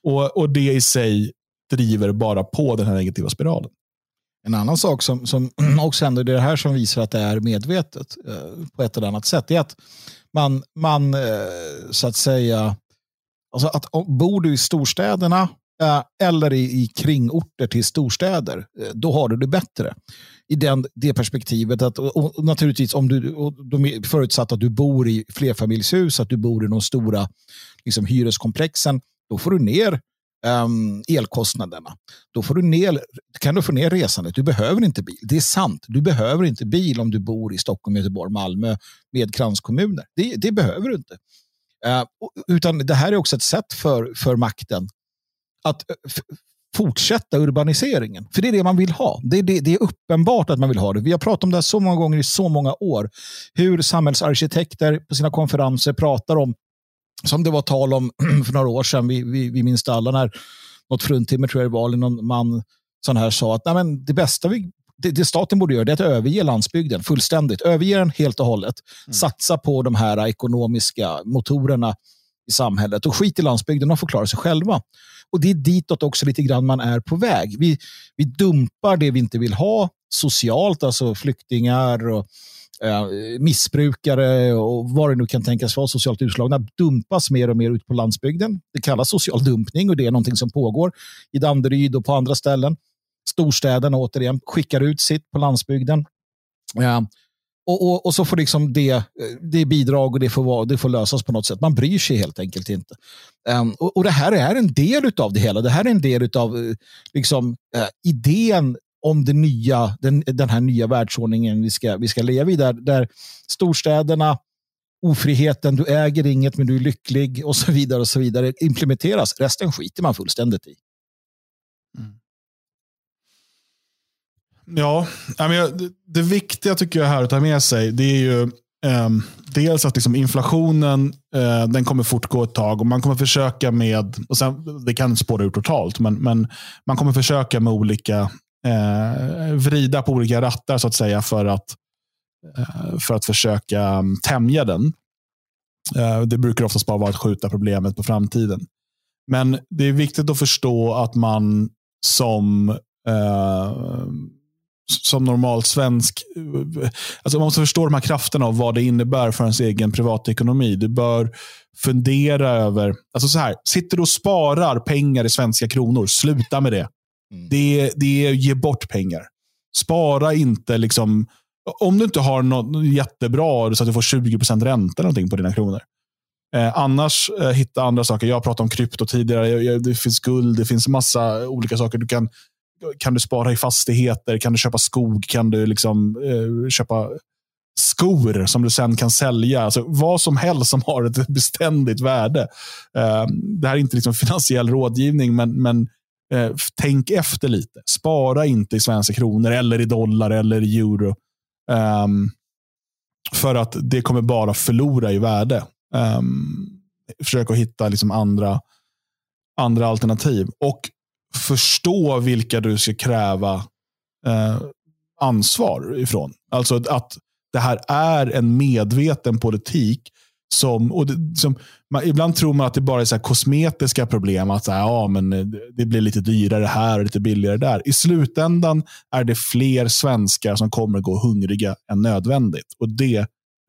Och, och det i sig driver bara på den här negativa spiralen. En annan sak som, som också händer, det är det här som visar att det är medvetet eh, på ett eller annat sätt, är att man, man eh, så att säga, alltså att om- bor du i storstäderna eh, eller i, i kringorter till storstäder, eh, då har du det bättre. I den, det perspektivet att, och, och naturligtvis om du, och de förutsatt att du bor i flerfamiljshus, att du bor i de stora liksom, hyreskomplexen, då får du ner um, elkostnaderna. Då får du ner, kan du få ner resandet. Du behöver inte bil. Det är sant. Du behöver inte bil om du bor i Stockholm, Göteborg, Malmö med kranskommuner. Det, det behöver du inte. Uh, utan det här är också ett sätt för, för makten att eh, fortsätta urbaniseringen. För det är det man vill ha. Det är, det, det är uppenbart att man vill ha det. Vi har pratat om det här så många gånger i så många år. Hur samhällsarkitekter på sina konferenser pratar om, som det var tal om för några år sedan, vi, vi, vi minns det alla när något fruntimmer tror jag det var, eller någon man sån här sa att Nej, men det bästa vi, det, det staten borde göra är att överge landsbygden fullständigt. Överge den helt och hållet. Satsa på de här ekonomiska motorerna i samhället och skit i landsbygden, de får klara sig själva. Och det är ditåt också lite grann man är på väg. Vi, vi dumpar det vi inte vill ha socialt, alltså flyktingar och eh, missbrukare och vad det nu kan tänkas vara, socialt utslagna, dumpas mer och mer ut på landsbygden. Det kallas social dumpning och det är någonting som pågår i Danderyd och på andra ställen. Storstäderna återigen skickar ut sitt på landsbygden. Ja. Och, och, och så får liksom det, eh, det bidrag och det får, vara, det får lösas på något sätt. Man bryr sig helt enkelt inte. Um, och, och det här är en del av det hela. Det här är en del av liksom, uh, idén om det nya, den, den här nya världsordningen vi ska, vi ska leva i. Där, där storstäderna, ofriheten, du äger inget men du är lycklig och så vidare och så vidare implementeras. Resten skiter man fullständigt i. Mm. Ja, ja, men jag, det, det viktiga tycker jag här att ta med sig, det är ju ehm, dels att liksom inflationen eh, den kommer fortgå ett tag och man kommer försöka med, och sen, det kan spåra ur totalt, men, men man kommer försöka med olika, eh, vrida på olika rattar så att säga för att, eh, för att försöka mm, tämja den. Eh, det brukar oftast bara vara att skjuta problemet på framtiden. Men det är viktigt att förstå att man som eh, som normal svensk, alltså man måste förstå de här krafterna och vad det innebär för ens egen privatekonomi. Du bör fundera över, alltså så här, sitter du och sparar pengar i svenska kronor, sluta med det. Mm. Det, det är ge bort pengar. Spara inte, liksom, om du inte har något jättebra så att du får 20% ränta någonting på dina kronor. Eh, annars eh, hitta andra saker. Jag pratade om krypto tidigare. Jag, jag, det finns guld, det finns massa olika saker. Du kan, kan du spara i fastigheter? Kan du köpa skog? Kan du liksom, eh, köpa skor som du sen kan sälja. Alltså, vad som helst som har ett beständigt värde. Eh, det här är inte liksom finansiell rådgivning, men, men eh, tänk efter lite. Spara inte i svenska kronor, eller i dollar eller i euro. Um, för att det kommer bara förlora i värde. Um, försök att hitta liksom andra, andra alternativ. Och förstå vilka du ska kräva eh, ansvar ifrån. Alltså att det här är en medveten politik som, och det, som man, ibland tror man att det bara är så kosmetiska problem. Att så här, ja, men det blir lite dyrare här och lite billigare där. I slutändan är det fler svenskar som kommer gå hungriga än nödvändigt. Och Det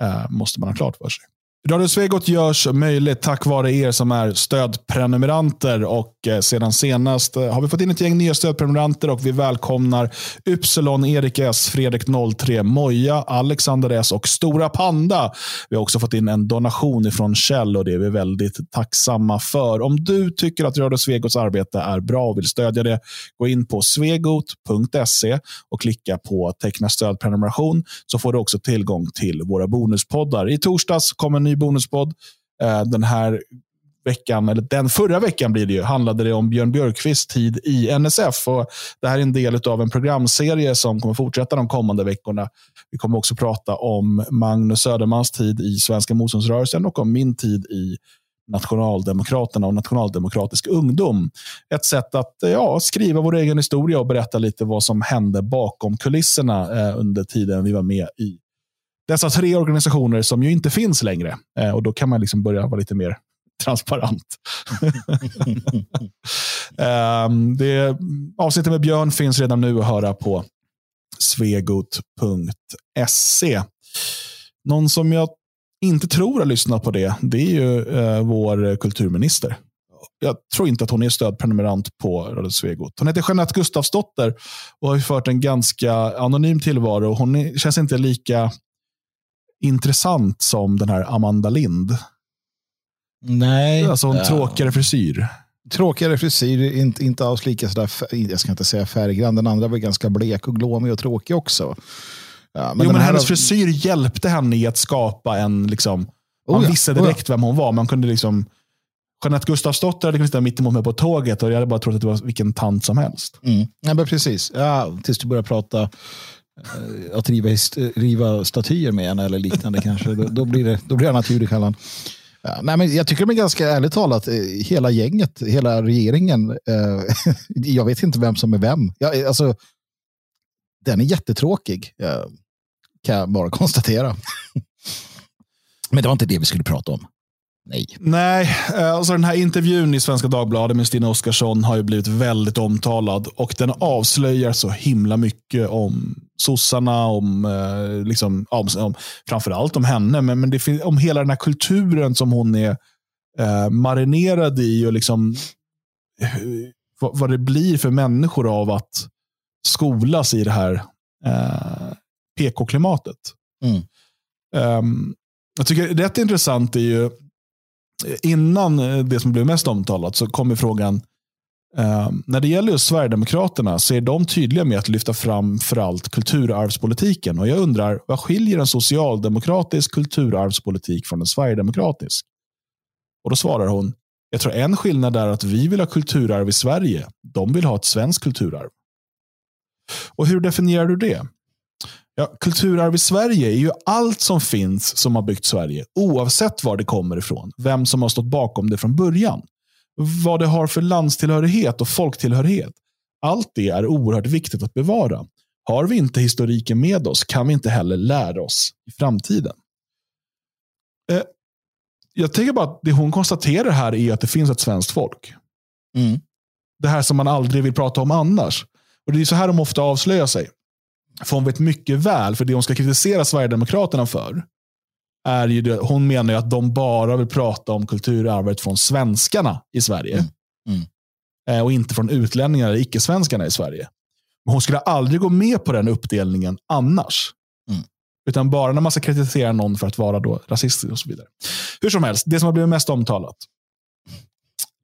eh, måste man ha klart för sig. Radio Svegot görs möjligt tack vare er som är stödprenumeranter och eh, sedan senast eh, har vi fått in ett gäng nya stödprenumeranter och vi välkomnar Ypsilon, Erik S, Fredrik 03, Moja, Alexander S och Stora Panda. Vi har också fått in en donation från Kjell och det är vi väldigt tacksamma för. Om du tycker att Radio Svegots arbete är bra och vill stödja det, gå in på svegot.se och klicka på teckna stödprenumeration så får du också tillgång till våra bonuspoddar. I torsdags kommer en ny bonuspodd. Eh, den här veckan, eller den förra veckan blir det ju, handlade det om Björn Björkqvists tid i NSF. Och det här är en del av en programserie som kommer fortsätta de kommande veckorna. Vi kommer också prata om Magnus Södermans tid i Svenska motståndsrörelsen och om min tid i Nationaldemokraterna och Nationaldemokratisk ungdom. Ett sätt att eh, ja, skriva vår egen historia och berätta lite vad som hände bakom kulisserna eh, under tiden vi var med i dessa tre organisationer som ju inte finns längre. Eh, och Då kan man liksom börja vara lite mer transparent. um, det, avsnittet med Björn finns redan nu att höra på svegot.se. Någon som jag inte tror har lyssnat på det, det är ju uh, vår kulturminister. Jag tror inte att hon är stödprenumerant på Radio Svegot. Hon heter Jeanette Gustafsdotter och har fört en ganska anonym tillvaro. Hon är, känns inte lika intressant som den här Amanda Lind. Nej. Alltså en ja. tråkigare frisyr. Tråkigare frisyr, inte, inte alls lika sådär, jag ska inte säga färggrann. Den andra var ganska blek och glåmig och tråkig också. Ja, men jo, men hennes frisyr hjälpte henne i att skapa en, liksom, man oh ja, visste direkt oh ja. vem hon var. Man kunde liksom, Jeanette Gustafsdotter hade kunnat sitta mitt emot mig på tåget och jag hade bara trott att det var vilken tant som helst. Mm. Ja, men precis. Ja, tills du började prata Eh, Eh, att riva, riva statyer med en eller liknande kanske. Då, då, blir det, då blir han naturlig. Ja, nej, men jag tycker de är ganska ärligt talat, eh, hela gänget, hela regeringen. Eh, jag vet inte vem som är vem. Jag, eh, alltså, den är jättetråkig, kan jag bara konstatera. men det var inte det vi skulle prata om. Nej. Nej, alltså den här intervjun i Svenska Dagbladet med Stina Oskarsson har ju blivit väldigt omtalad och den avslöjar så himla mycket om sossarna, om, eh, liksom, om, om, framförallt om henne, men, men det om hela den här kulturen som hon är eh, marinerad i och liksom, eh, vad, vad, det blir för människor av att skolas i det här eh, PK-klimatet. Mm. Um, jag tycker rätt intressant är ju, innan eh, det som blev mest omtalat så kom frågan, eh, när det gäller just Sverigedemokraterna så är de tydliga med att lyfta fram för allt kulturarvspolitiken. Och jag undrar, vad skiljer en socialdemokratisk kulturarvspolitik från en sverigedemokratisk? Och Då svarar hon, jag tror en skillnad är att vi vill ha kulturarv i Sverige. De vill ha ett svenskt kulturarv. Och Hur definierar du det? Ja, kulturarv i Sverige är ju allt som finns som har byggt Sverige, oavsett var det kommer ifrån. Vem som har stått bakom det från början vad det har för landstillhörighet och folktillhörighet. Allt det är oerhört viktigt att bevara. Har vi inte historiken med oss kan vi inte heller lära oss i framtiden. Eh, jag tänker bara att det hon konstaterar här är att det finns ett svenskt folk. Mm. Det här som man aldrig vill prata om annars. Och Det är så här de ofta avslöjar sig. För hon vet mycket väl, för det hon ska kritisera Sverigedemokraterna för, är ju det, hon menar ju att de bara vill prata om kulturarvet från svenskarna i Sverige. Mm. Mm. Eh, Och inte från utlänningar eller icke-svenskarna i Sverige. Men hon skulle aldrig gå med på den uppdelningen annars. Mm. Utan bara när man ska kritisera någon för att vara då rasistisk och så vidare. Hur som helst, det som har blivit mest omtalat.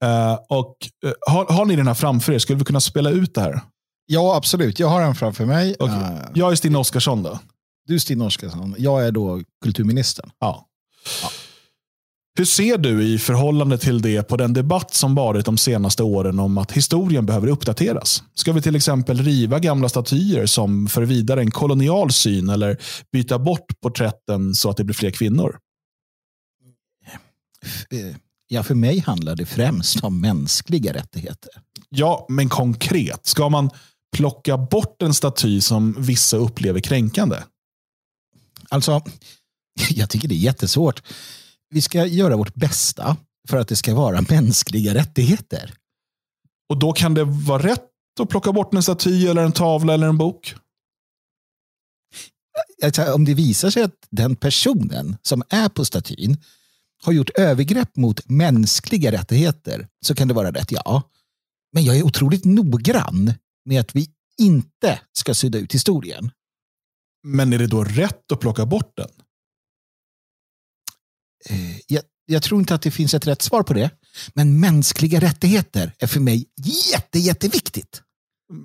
Eh, och eh, har, har ni den här framför er? Skulle vi kunna spela ut det här? Ja, absolut. Jag har den framför mig. Okej. Eh, Jag är Stina Oskarsson då. Du Stina Oskarsson, jag är då kulturministern. Ja. Hur ser du i förhållande till det på den debatt som varit de senaste åren om att historien behöver uppdateras? Ska vi till exempel riva gamla statyer som för vidare en kolonial syn eller byta bort porträtten så att det blir fler kvinnor? Eh, Ja, för mig handlar det främst om mänskliga rättigheter. Ja, men konkret. Ska man plocka bort en staty som vissa upplever kränkande? Alltså, jag tycker det är jättesvårt. Vi ska göra vårt bästa för att det ska vara mänskliga rättigheter. Och då kan det vara rätt att plocka bort en staty eller en tavla eller en bok? Alltså, om det visar sig att den personen som är på statyn har gjort övergrepp mot mänskliga rättigheter så kan det vara rätt, ja. Men jag är otroligt noggrann med att vi inte ska sudda ut historien. Men är det då rätt att plocka bort den? Eh, Jag, jag tror inte att det finns ett rätt svar på det. Men mänskliga rättigheter är för mig jätte, jätteviktigt.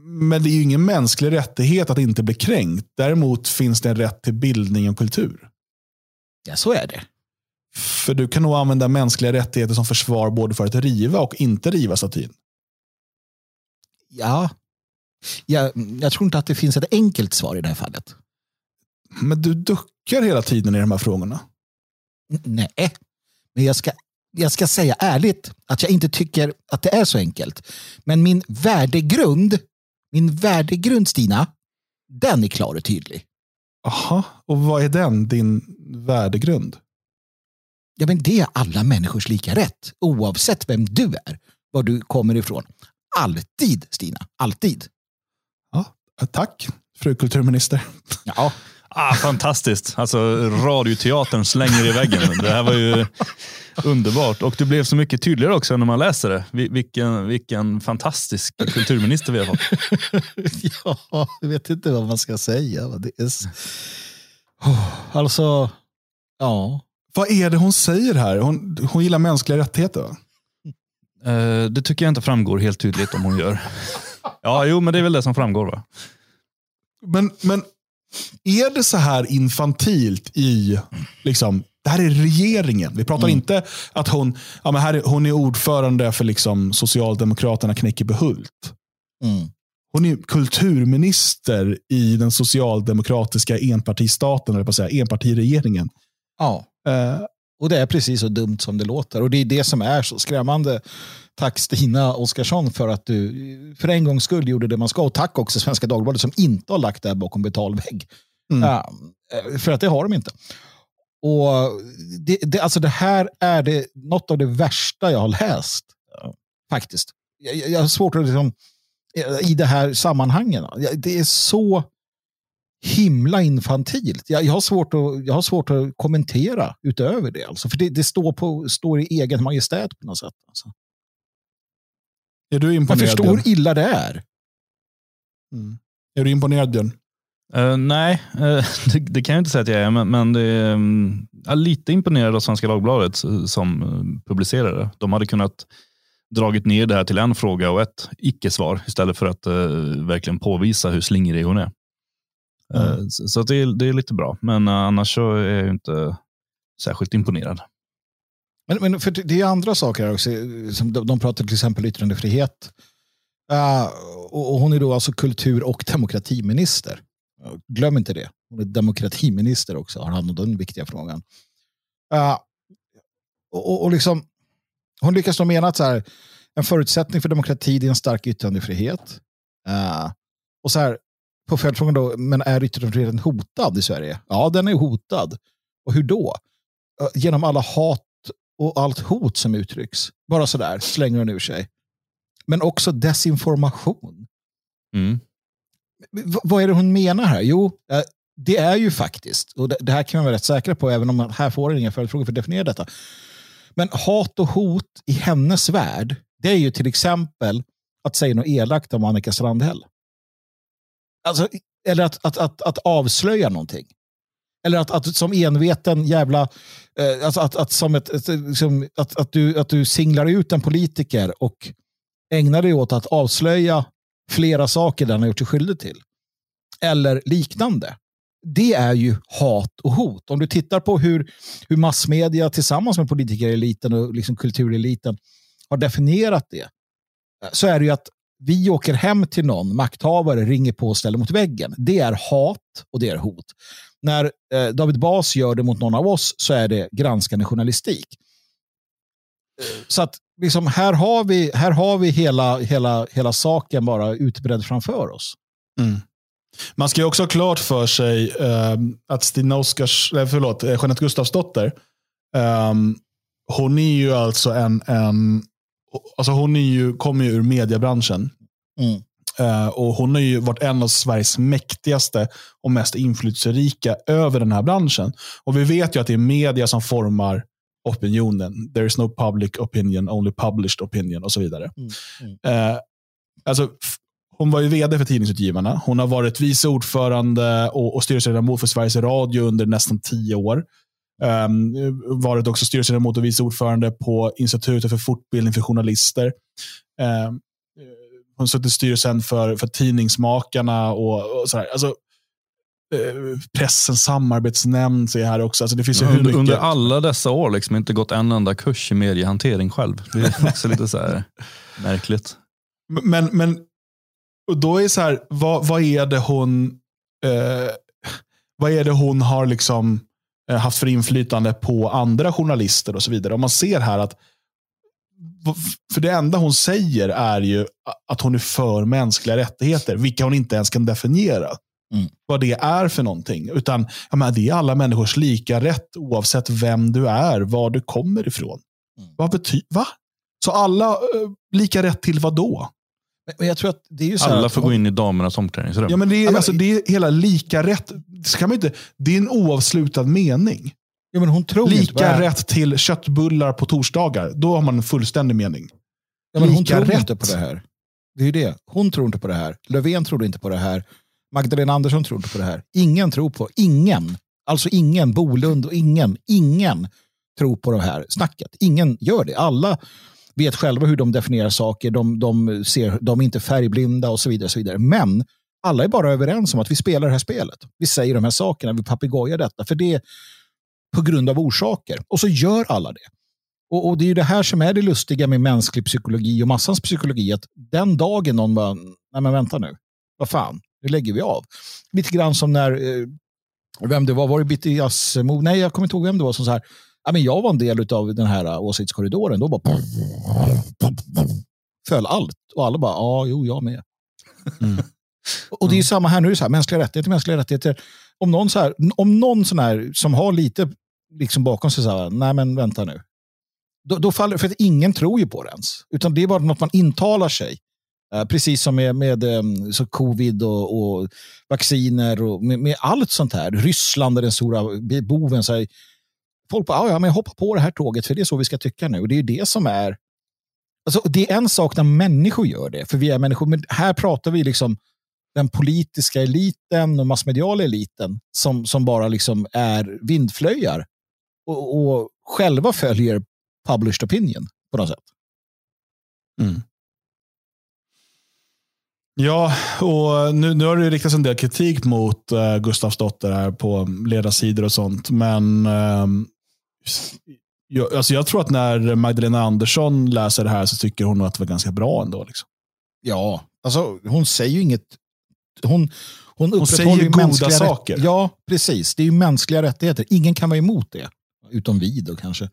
Men det är ju ingen mänsklig rättighet att inte bli kränkt. Däremot finns det en rätt till bildning och kultur. Ja, så är det. För du kan nog använda mänskliga rättigheter som försvar både för att riva och inte riva statyn. Ja. Jag, jag tror inte att det finns ett enkelt svar i det här fallet. Men du duckar hela tiden i de här frågorna. N- Nej, men jag ska, jag ska säga ärligt att jag inte tycker att det är så enkelt. Men min värdegrund, min värdegrund Stina, den är klar och tydlig. Aha, och vad är den, din värdegrund? Ja, men det är alla människors lika rätt, oavsett vem du är, var du kommer ifrån. Alltid, Stina. Alltid. Tack, fru kulturminister. Ja, Ah, fantastiskt. Alltså radioteatern slänger i väggen. Det här var ju underbart. Och det blev så mycket tydligare också när man läser det. Vi- Vilken, vilken fantastisk kulturminister vi har fått. ja, jag vet inte vad man ska säga. Det är... Oh, Alltså, ja. Vad är det hon säger här? Hon, hon gillar mänskliga rättigheter. va? Eh, det tycker jag inte framgår helt tydligt om hon gör. Ja, jo, men det är väl det som framgår. va? Men, men är det så här infantilt i, liksom, det här är regeringen. Vi pratar Mm. inte att hon, ja, men här är, hon är ordförande för liksom Socialdemokraterna Knäckebyhult. Mm. Hon är kulturminister i den socialdemokratiska enpartistaten, eller på att säga, enpartiregeringen. Ja. Eh, Och det är precis så dumt som det låter. Och det är det som är så skrämmande. Tack Stina Oskarsson för att du för en gångs skull gjorde det man ska. Och tack också Svenska Dagbladet som inte har lagt det här bakom betalvägg. Mm. Ja, för att det har de inte. Och det, det, alltså det här är det, något av det värsta jag har läst. Faktiskt. Jag, jag har svårt att liksom, i det här sammanhangen. Det är så himla infantilt. Jag, jag, har svårt att, jag har svårt att kommentera utöver det. Alltså, för det, det står, på, står i egen majestät på något sätt. Alltså. Är du Jag imponerad? förstår Björn? hur illa det är. Mm. Är du imponerad Björn? Eh, nej, eh, det, det kan jag inte säga att jag är, men, men det är mm, jag är lite imponerad av Svenska Dagbladet eh, som publicerade. De hade kunnat dragit ner det här till en fråga och ett icke-svar istället för att verkligen påvisa hur slingrig hon är. Mm. så så det, är, det är lite bra, men annars så är jag inte särskilt imponerad. Men, men för det är andra saker här också. Som de, de pratar till exempel yttrandefrihet. Uh, och, och hon är då alltså kultur och demokratiminister. Glöm inte det. Hon är demokratiminister också, har hand om den viktiga frågan. Uh, och- och liksom, hon lyckas då mena att så här, en förutsättning för demokrati är en stark yttrandefrihet. Uh, och så här, på följdfrågan då, men är yttrandefriheten hotad i Sverige? Ja, den är hotad. Och hur då? Uh, genom alla hat och allt hot som uttrycks. Bara sådär slänger hon ur sig. Men också desinformation. Mm. V- vad är det hon menar här? Jo, eh, det är ju faktiskt, och det, här kan man vara rätt säkra på, även om man, här får inga följdfrågor för att definiera detta. Men hat och hot i hennes värld, det är ju till exempel att säga något elakt om Annika Strandhäll. Alltså, eller att, att, att, att avslöja någonting. Eller att, att som enveten jävla, eh, alltså att, att, som ett, ett, liksom, att, att, du, att du singlar ut en politiker och ägnar dig åt att avslöja flera saker den har gjort sig skyldig till. Eller liknande. Det är ju hat och hot. Om du tittar på hur, hur massmedia tillsammans med politikereliten och liksom kultureliten har definierat det. Eh, så är det ju att vi åker hem till någon, makthavare ringer på och ställer mot väggen. Det är hat och det är hot. När eh, David Bas gör det mot någon av oss så är det granskande journalistik. Eh, Så att liksom, här har vi, här har vi hela, hela, hela saken bara utbredd framför oss. Mm. Man ska ju också ha klart för sig eh, att Stina Oskars, eh, förlåt, Jeanette Gustafsdotter, eh, hon är ju alltså en, en alltså hon är ju, kommer ju ur mediebranschen. Mm. Eh, och hon har ju varit en av Sveriges mäktigaste och mest inflytelserika över den här branschen. Och vi vet ju att det är media som formar opinionen. There is no public opinion, only published opinion och så vidare. Mm. Mm. Eh, alltså, hon var ju vd för Tidningsutgivarna. Hon har varit vice ordförande och, och styrelseledamot för Sveriges Radio under nästan tio år. Um, varit också styrelseledamot och vice ordförande på Institutet för fortbildning för journalister. Um, hon suttit i styrelsen för, för Tidningsmakarna och, och sådär. Alltså, eh, pressens samarbetsnämnd ser jag här också. Alltså, det finns Under, mycket... under alla dessa år liksom inte gått en enda kurs i mediehantering själv. Det är också lite så här märkligt. Men, men och då är det så här, vad, vad är det hon eh, vad är det hon har liksom eh, haft för inflytande på andra journalister och så vidare. Om man ser här att för det enda hon säger är ju att hon är för mänskliga rättigheter, vilka hon inte ens kan definiera. Mm. Vad det är för någonting. Utan jag menar, det är alla människors lika rätt oavsett vem du är, var du kommer ifrån. Mm. Vad betyder, va? Så alla eh, lika rätt till vad då? Men- jag tror att det är ju så här Alla får hon- gå in i damernas omklädningsrum. Ja, men det, är, alltså, det är hela lika rätt. Det, ska man inte, det är en oavslutad mening. Ja, men hon tror inte på det Lika här. rätt till köttbullar på torsdagar. Då har man en fullständig mening. Ja, men hon lika tror rätt. inte på det här. Det är ju det. Hon tror inte på det här. Löfven tror inte på det här. Magdalena Andersson tror inte på det här. Ingen tror på, ingen, alltså ingen, Bolund och ingen, ingen tror på det här snacket. Ingen gör det. Alla vet själva hur de definierar saker, de, de, ser, de är inte färgblinda och så vidare. Och så vidare. Men alla är bara överens om att vi spelar det här spelet. Vi säger de här sakerna, vi papegojar detta. För det på grund av orsaker. Och så gör alla det. Och, och det är ju det här som är det lustiga med mänsklig psykologi och massans psykologi. Att den dagen någon bara, nej men vänta nu, vad fan, nu lägger vi av. Lite grann som när, eh, vem det var, var det Bitti Assemo? Nej, jag kommer inte ihåg vem det var som så här, ja, men jag var en del av den här eh, åsiktskorridoren. Då bara föll allt. Och alla bara, ja, jo, jag med. Mm. Och det är ju samma här nu, så här, mänskliga rättigheter, mänskliga rättigheter. Om någon, så här, om någon sån här som har lite liksom bakom sig, så här, nej men vänta nu. Då, då faller, för att ingen tror ju på det ens. Utan det är bara något man intalar sig. Eh, precis som med, med ehm, så covid och, och vacciner och med, med allt sånt här. Ryssland är den stora boven. Så här, folk bara, "Ja, ja, men hoppa på det här tåget för det är så vi ska tycka nu. Och det är ju det som är... Alltså, det är en sak när människor gör det, för vi är människor. Men här pratar vi liksom den politiska eliten och massmediala eliten som, som bara liksom är vindflöjar och, och själva följer published opinion på något sätt. Mm. Ja, och nu, nu har det riktats en del kritik mot uh, Gustafsdotter här på ledarsidor och sånt. Men ehm, jag, alltså jag tror att när Magdalena Andersson läser det här så tycker hon att det var ganska bra ändå. Liksom. Ja, alltså hon säger ju inget. Hon, hon, upprätthåller säger ju goda saker. Ja, precis. Det är ju mänskliga rättigheter. Ingen kan vara emot det. Utom vi då kanske.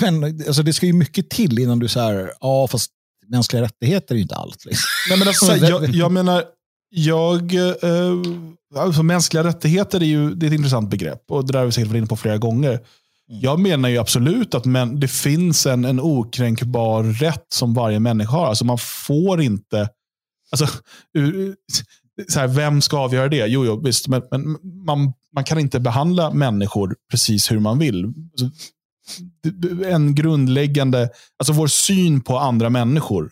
Men, alltså, det ska ju mycket till innan du säger, ja fast mänskliga rättigheter är ju inte allt. Liksom. Nej, men alltså, jag, jag menar, jag, eh, alltså, mänskliga rättigheter är ju det är ett intressant begrepp. Och det där har vi säkert varit inne på flera gånger. Jag menar ju absolut att men, det finns en, en okränkbar rätt som varje människa har. Alltså man får inte... Alltså, så här, vem ska avgöra det? Jo, jo visst, men, men man, man kan inte behandla människor precis hur man vill. Alltså, en grundläggande, alltså vår syn på andra människor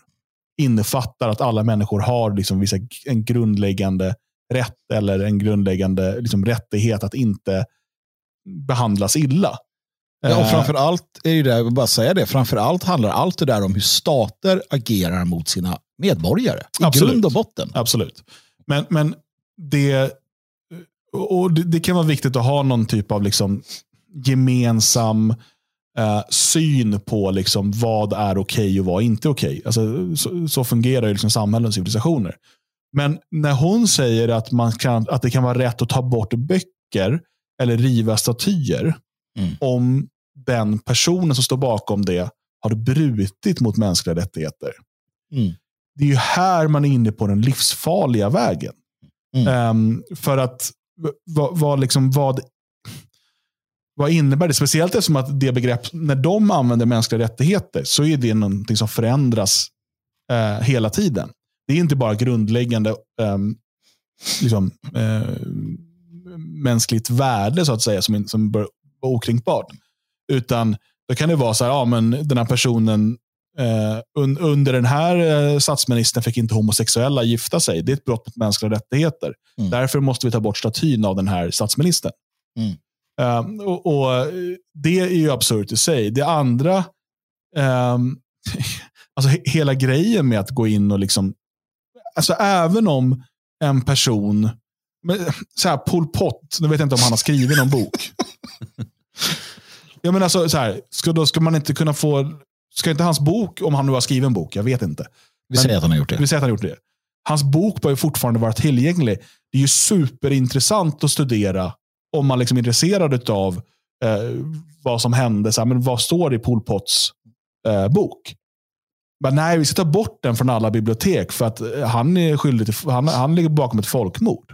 innefattar att alla människor har liksom vissa, en grundläggande rätt eller en grundläggande liksom, rättighet att inte behandlas illa. Ja, och eh. framför allt är det jag vill bara säga det, framför allt handlar allt det där om hur stater agerar mot sina medborgare. I Absolut. grund och botten. Absolut. Men, men det, och det, det, kan vara viktigt att ha någon typ av liksom gemensam eh, syn på liksom vad är okej okay och vad är inte okej. Okay. Alltså, så, så, fungerar ju liksom samhällen och civilisationer. Men när hon säger att, man kan, att det kan vara rätt att ta bort böcker eller riva statyer mm. om den personen som står bakom det har brutit mot mänskliga rättigheter. Mm. Det är ju här man är inne på den livsfarliga vägen. Mm. Um, för att vad, vad, liksom, vad, vad innebär det? Speciellt eftersom att det begrepp, när de använder mänskliga rättigheter, så är det någonting som förändras uh, hela tiden. Det är inte bara grundläggande um, liksom, uh, mänskligt värde så att säga, som, som bör vara okränkbart. Utan då kan det vara så här, ja, men den här personen eh, un, under den här eh, statsministern fick inte homosexuella gifta sig. Det är ett brott mot mänskliga rättigheter. Mm. Därför måste vi ta bort statyn av den här statsministern. Mm. Eh, och, och, Det är ju absurt i sig. Det andra, ehm, alltså hela grejen med att gå in och liksom, alltså även om en person, så här, Pol Pot, nu vet jag inte om han har skrivit någon bok. Ja, men alltså, så här, ska, då ska man inte kunna få... Ska inte hans bok, om han nu har skrivit en bok, jag vet inte. Vi säger att han har gjort det. Vi säger att han har gjort det. Hans bok bör ju fortfarande vara tillgänglig. Det är ju superintressant att studera om man liksom är intresserad av eh, vad som hände. Så här, men vad står det i Pol Pots eh, bok? Men nej, vi ska ta bort den från alla bibliotek för att eh, han är skyldig till, han, han ligger bakom ett folkmord.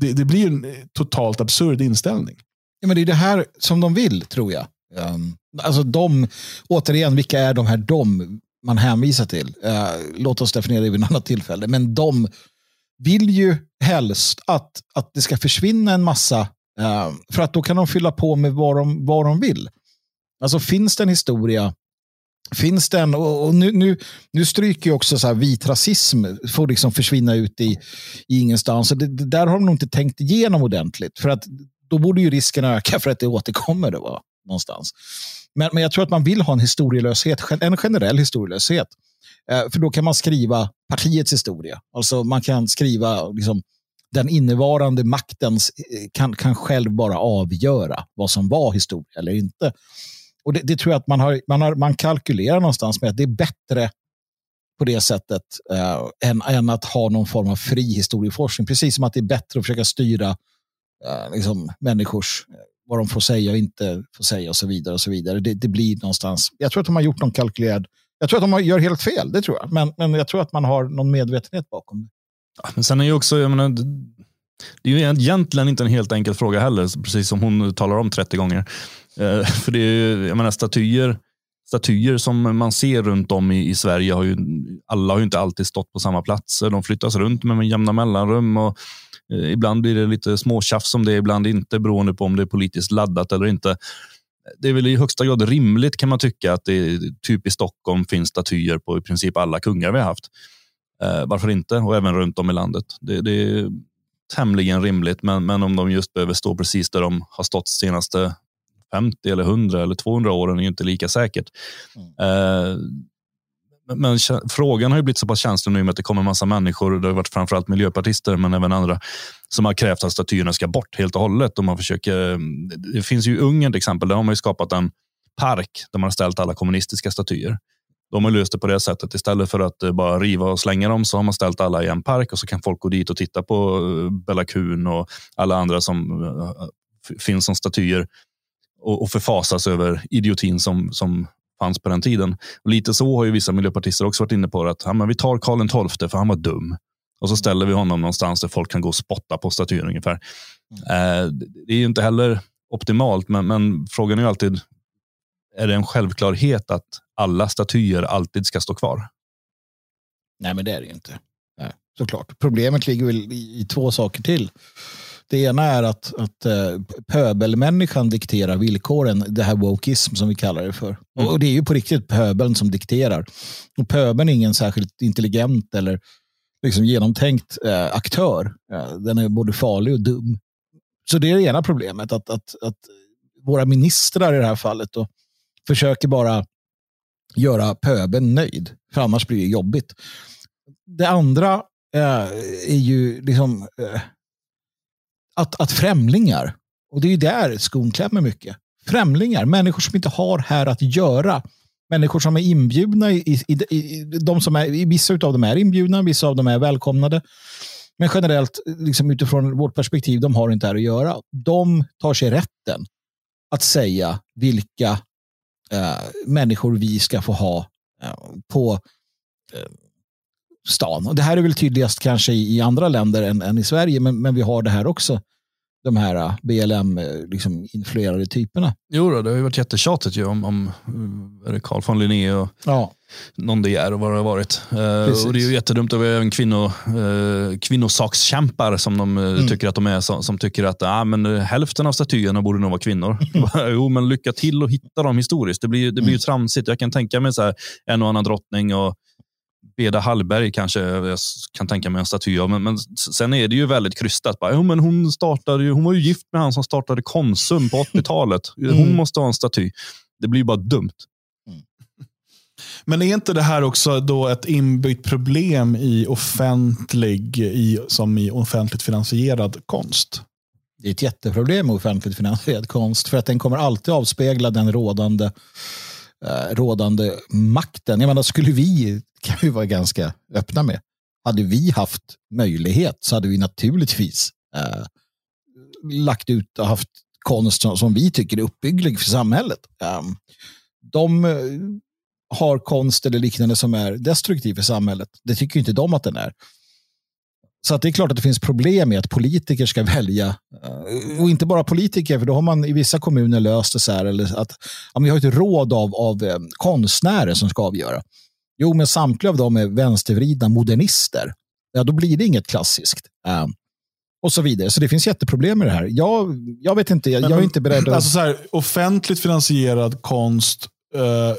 Det, det blir en totalt absurd inställning. Ja, men det är det här som de vill, tror jag. Um, alltså de, återigen, vilka är de här de man hänvisar till? Uh, låt oss definiera det vid ett annat tillfälle. Men de vill ju helst att, att det ska försvinna en massa, uh, för att då kan de fylla på med vad de, vad de vill. Alltså finns det en historia Finns det en, och nu, nu, nu stryker ju också så här vit rasism, får liksom försvinna ut i, i ingenstans. det, det, där har de nog inte tänkt igenom ordentligt. För att då borde ju risken öka för att det återkommer då, någonstans. Men, men jag tror att man vill ha en historielöshet, en generell historielöshet. Eh, för då kan man skriva partiets historia. Alltså man kan skriva liksom, den innevarande maktens eh, kan, kan själv bara avgöra vad som var historia eller inte. Och det, det tror jag att man, har, man, har, man kalkylerar någonstans med att det är bättre på det sättet eh, än, än att ha någon form av fri historieforskning. Precis som att det är bättre att försöka styra Eh, liksom, människors, eh, vad de får säga och inte får säga och så vidare. och så vidare. Det, det, blir någonstans, jag tror att de har gjort någon kalkylerad, jag tror att de gör helt fel, det tror jag. Men, men jag tror att man har någon medvetenhet bakom det. Ja, men sen är ju också, jag menar, det är ju egentligen inte en helt enkel fråga heller, precis som hon talar om 30 gånger. Eh, för det är ju, jag menar, statyer, statyer som man ser runt om i, i, Sverige, har ju, alla har ju inte alltid stått på samma platser. De flyttas runt med jämna mellanrum. Och ibland blir det lite småtjafs om det, ibland inte beroende på om det är politiskt laddat eller inte. Det är väl i högsta grad rimligt kan man tycka att det typ i Stockholm finns statyer på i princip alla kungar vi har haft. Eh, varför inte? Och även runt om i landet. Det, det är tämligen rimligt, men, men om de just behöver stå precis där de har stått senaste 50 eller 100 eller 200 åren är ju inte lika säkert. Mm. Men frågan har ju blivit så pass känslig nu med att det kommer en massa människor, det har varit framförallt miljöpartister men även andra, som har krävt att statyerna ska bort helt och hållet. Och man försöker, det finns ju i Ungern till exempel, där har man ju skapat en park där man har ställt alla kommunistiska statyer. De har löst det på det sättet. Istället för att eh, bara riva och slänga dem så har man ställt alla i en park och så kan folk gå dit och titta på eh, Bella Kuhn och alla andra som eh, finns som statyer och, förfasas över idiotin som, som fanns på den tiden. Och lite så har ju vissa miljöpartister också varit inne på det, att ja, men vi tar Karl XII för han var dum. Och så ställer vi honom någonstans där folk kan gå och spotta på statyn ungefär. Mm. Eh, det är ju inte heller optimalt, men, men frågan är ju alltid, är det en självklarhet att alla statyer alltid ska stå kvar? Nej, men det är det ju inte. såklart. Problemet ligger väl i, i två saker till. Det ena är att, att uh, pöbelmänniskan dikterar villkoren, det här wokeism som vi kallar det för. Mm. Och det är ju på riktigt pöbeln som dikterar. Och pöbeln är ingen särskilt intelligent eller liksom genomtänkt uh, aktör. Den är både farlig och dum. Så det är det ena problemet, att, att, att våra ministrar i det här fallet då, försöker bara göra pöbeln nöjd, för annars blir det jobbigt. Det andra är ju liksom att, att främlingar, och det är ju där skon klämmer mycket, främlingar, människor som inte har här att göra, människor som är inbjudna, i, i, i, de som är, vissa av dem är inbjudna, vissa av dem är välkomnade. Men generellt, liksom utifrån vårt perspektiv, de har inte här att göra. De tar sig rätten att säga vilka eh, människor vi ska få ha eh, på eh, stan. Och det här är väl tydligast kanske i, andra länder än, än i Sverige, men, men vi har det här också de här äh, BLM-influerade liksom, typerna. Jo, då, det har ju varit jättetjatigt ju om, om Carl von Linné och ja. någon är och vad det har varit. Uh, och det är ju jättedumt. Och vi har även kvinno, uh, kvinnosakskämpar som de mm. tycker att de är, som, som tycker att ah, men hälften av statyerna borde nog vara kvinnor. jo, men lycka till att hitta dem historiskt. Det blir, det blir ju mm. tramsigt. Jag kan tänka mig så här, en och annan drottning och Beda Hallberg kanske jag kan tänka mig en staty av. Men, men sen är det ju väldigt krystat. Bara, men hon, startade ju, hon var ju gift med han som startade Konsum på 80-talet. Hon mm. måste ha en staty. Det blir ju bara dumt. Mm. Men är inte det här också då ett inbyggt problem i offentlig, i, som i offentligt finansierad konst? Det är ett jätteproblem med offentligt finansierad konst för att den kommer alltid avspegla den rådande, eh, Eh, rådande makten. Jag menar, skulle vi kan vi vara ganska öppna med. Hade vi haft möjlighet så hade vi naturligtvis eh, lagt ut och haft konst som, som vi tycker är uppbygglig för samhället. Ehm, eh, de har konst eller liknande som är destruktiv för samhället. Det tycker inte de att den är. Så det är klart att det finns problem med att politiker ska välja. Eh, och inte bara politiker, för då har man i vissa kommuner löst det så här. Eller att, ja, vi har ett råd av, av eh, konstnärer som ska avgöra. Jo, men samtliga av dem är vänstervridna modernister. Ja, då blir det inget klassiskt. Um, och så vidare. Så det finns jätteproblem med det här. Jag, jag vet inte, jag, men, jag är inte beredd att... Alltså så här, offentligt finansierad konst uh,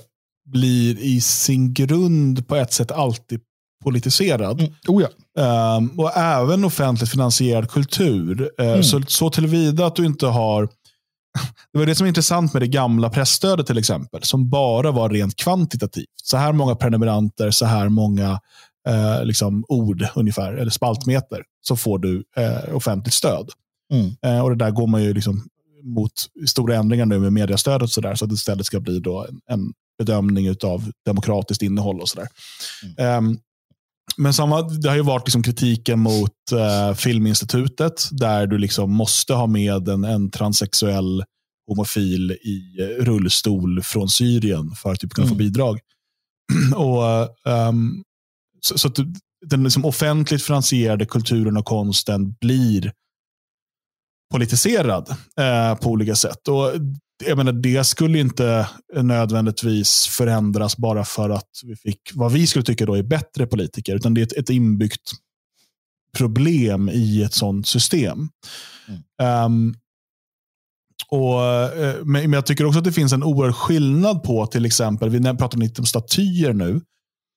blir i sin grund på ett sätt alltid politiserad. Mm. Oh ja. Um, och även offentligt finansierad kultur. Uh, mm. så, så tillvida att du inte har det var det som är intressant med det gamla pressstödet till exempel, som bara var rent kvantitativt. Så här många prenumeranter, så här många eh, liksom ord ungefär, eller spaltmeter, så får du eh, offentligt stöd. Mm. Eh, och Det där går man ju liksom mot stora ändringar nu med mediestödet och så där, så att det istället ska bli då en, en bedömning av demokratiskt innehåll och sådär. Mm. Men samma, det har ju varit liksom kritiken mot uh, Filminstitutet, där du liksom måste ha med en, en transsexuell homofil i rullstol från Syrien för att typ kunna mm. få bidrag. och, um, så, så, att den liksom offentligt finansierade kulturen och konsten blir politiserad eh, på olika sätt. Och jag menar, det skulle inte nödvändigtvis förändras bara för att vi fick vad vi skulle tycka då är bättre politiker, utan det är ett, ett inbyggt problem i ett sådant system. Mm. Um, och, eh, men jag tycker också att det finns en oerhörd skillnad på till exempel, vi pratar lite om statyer nu,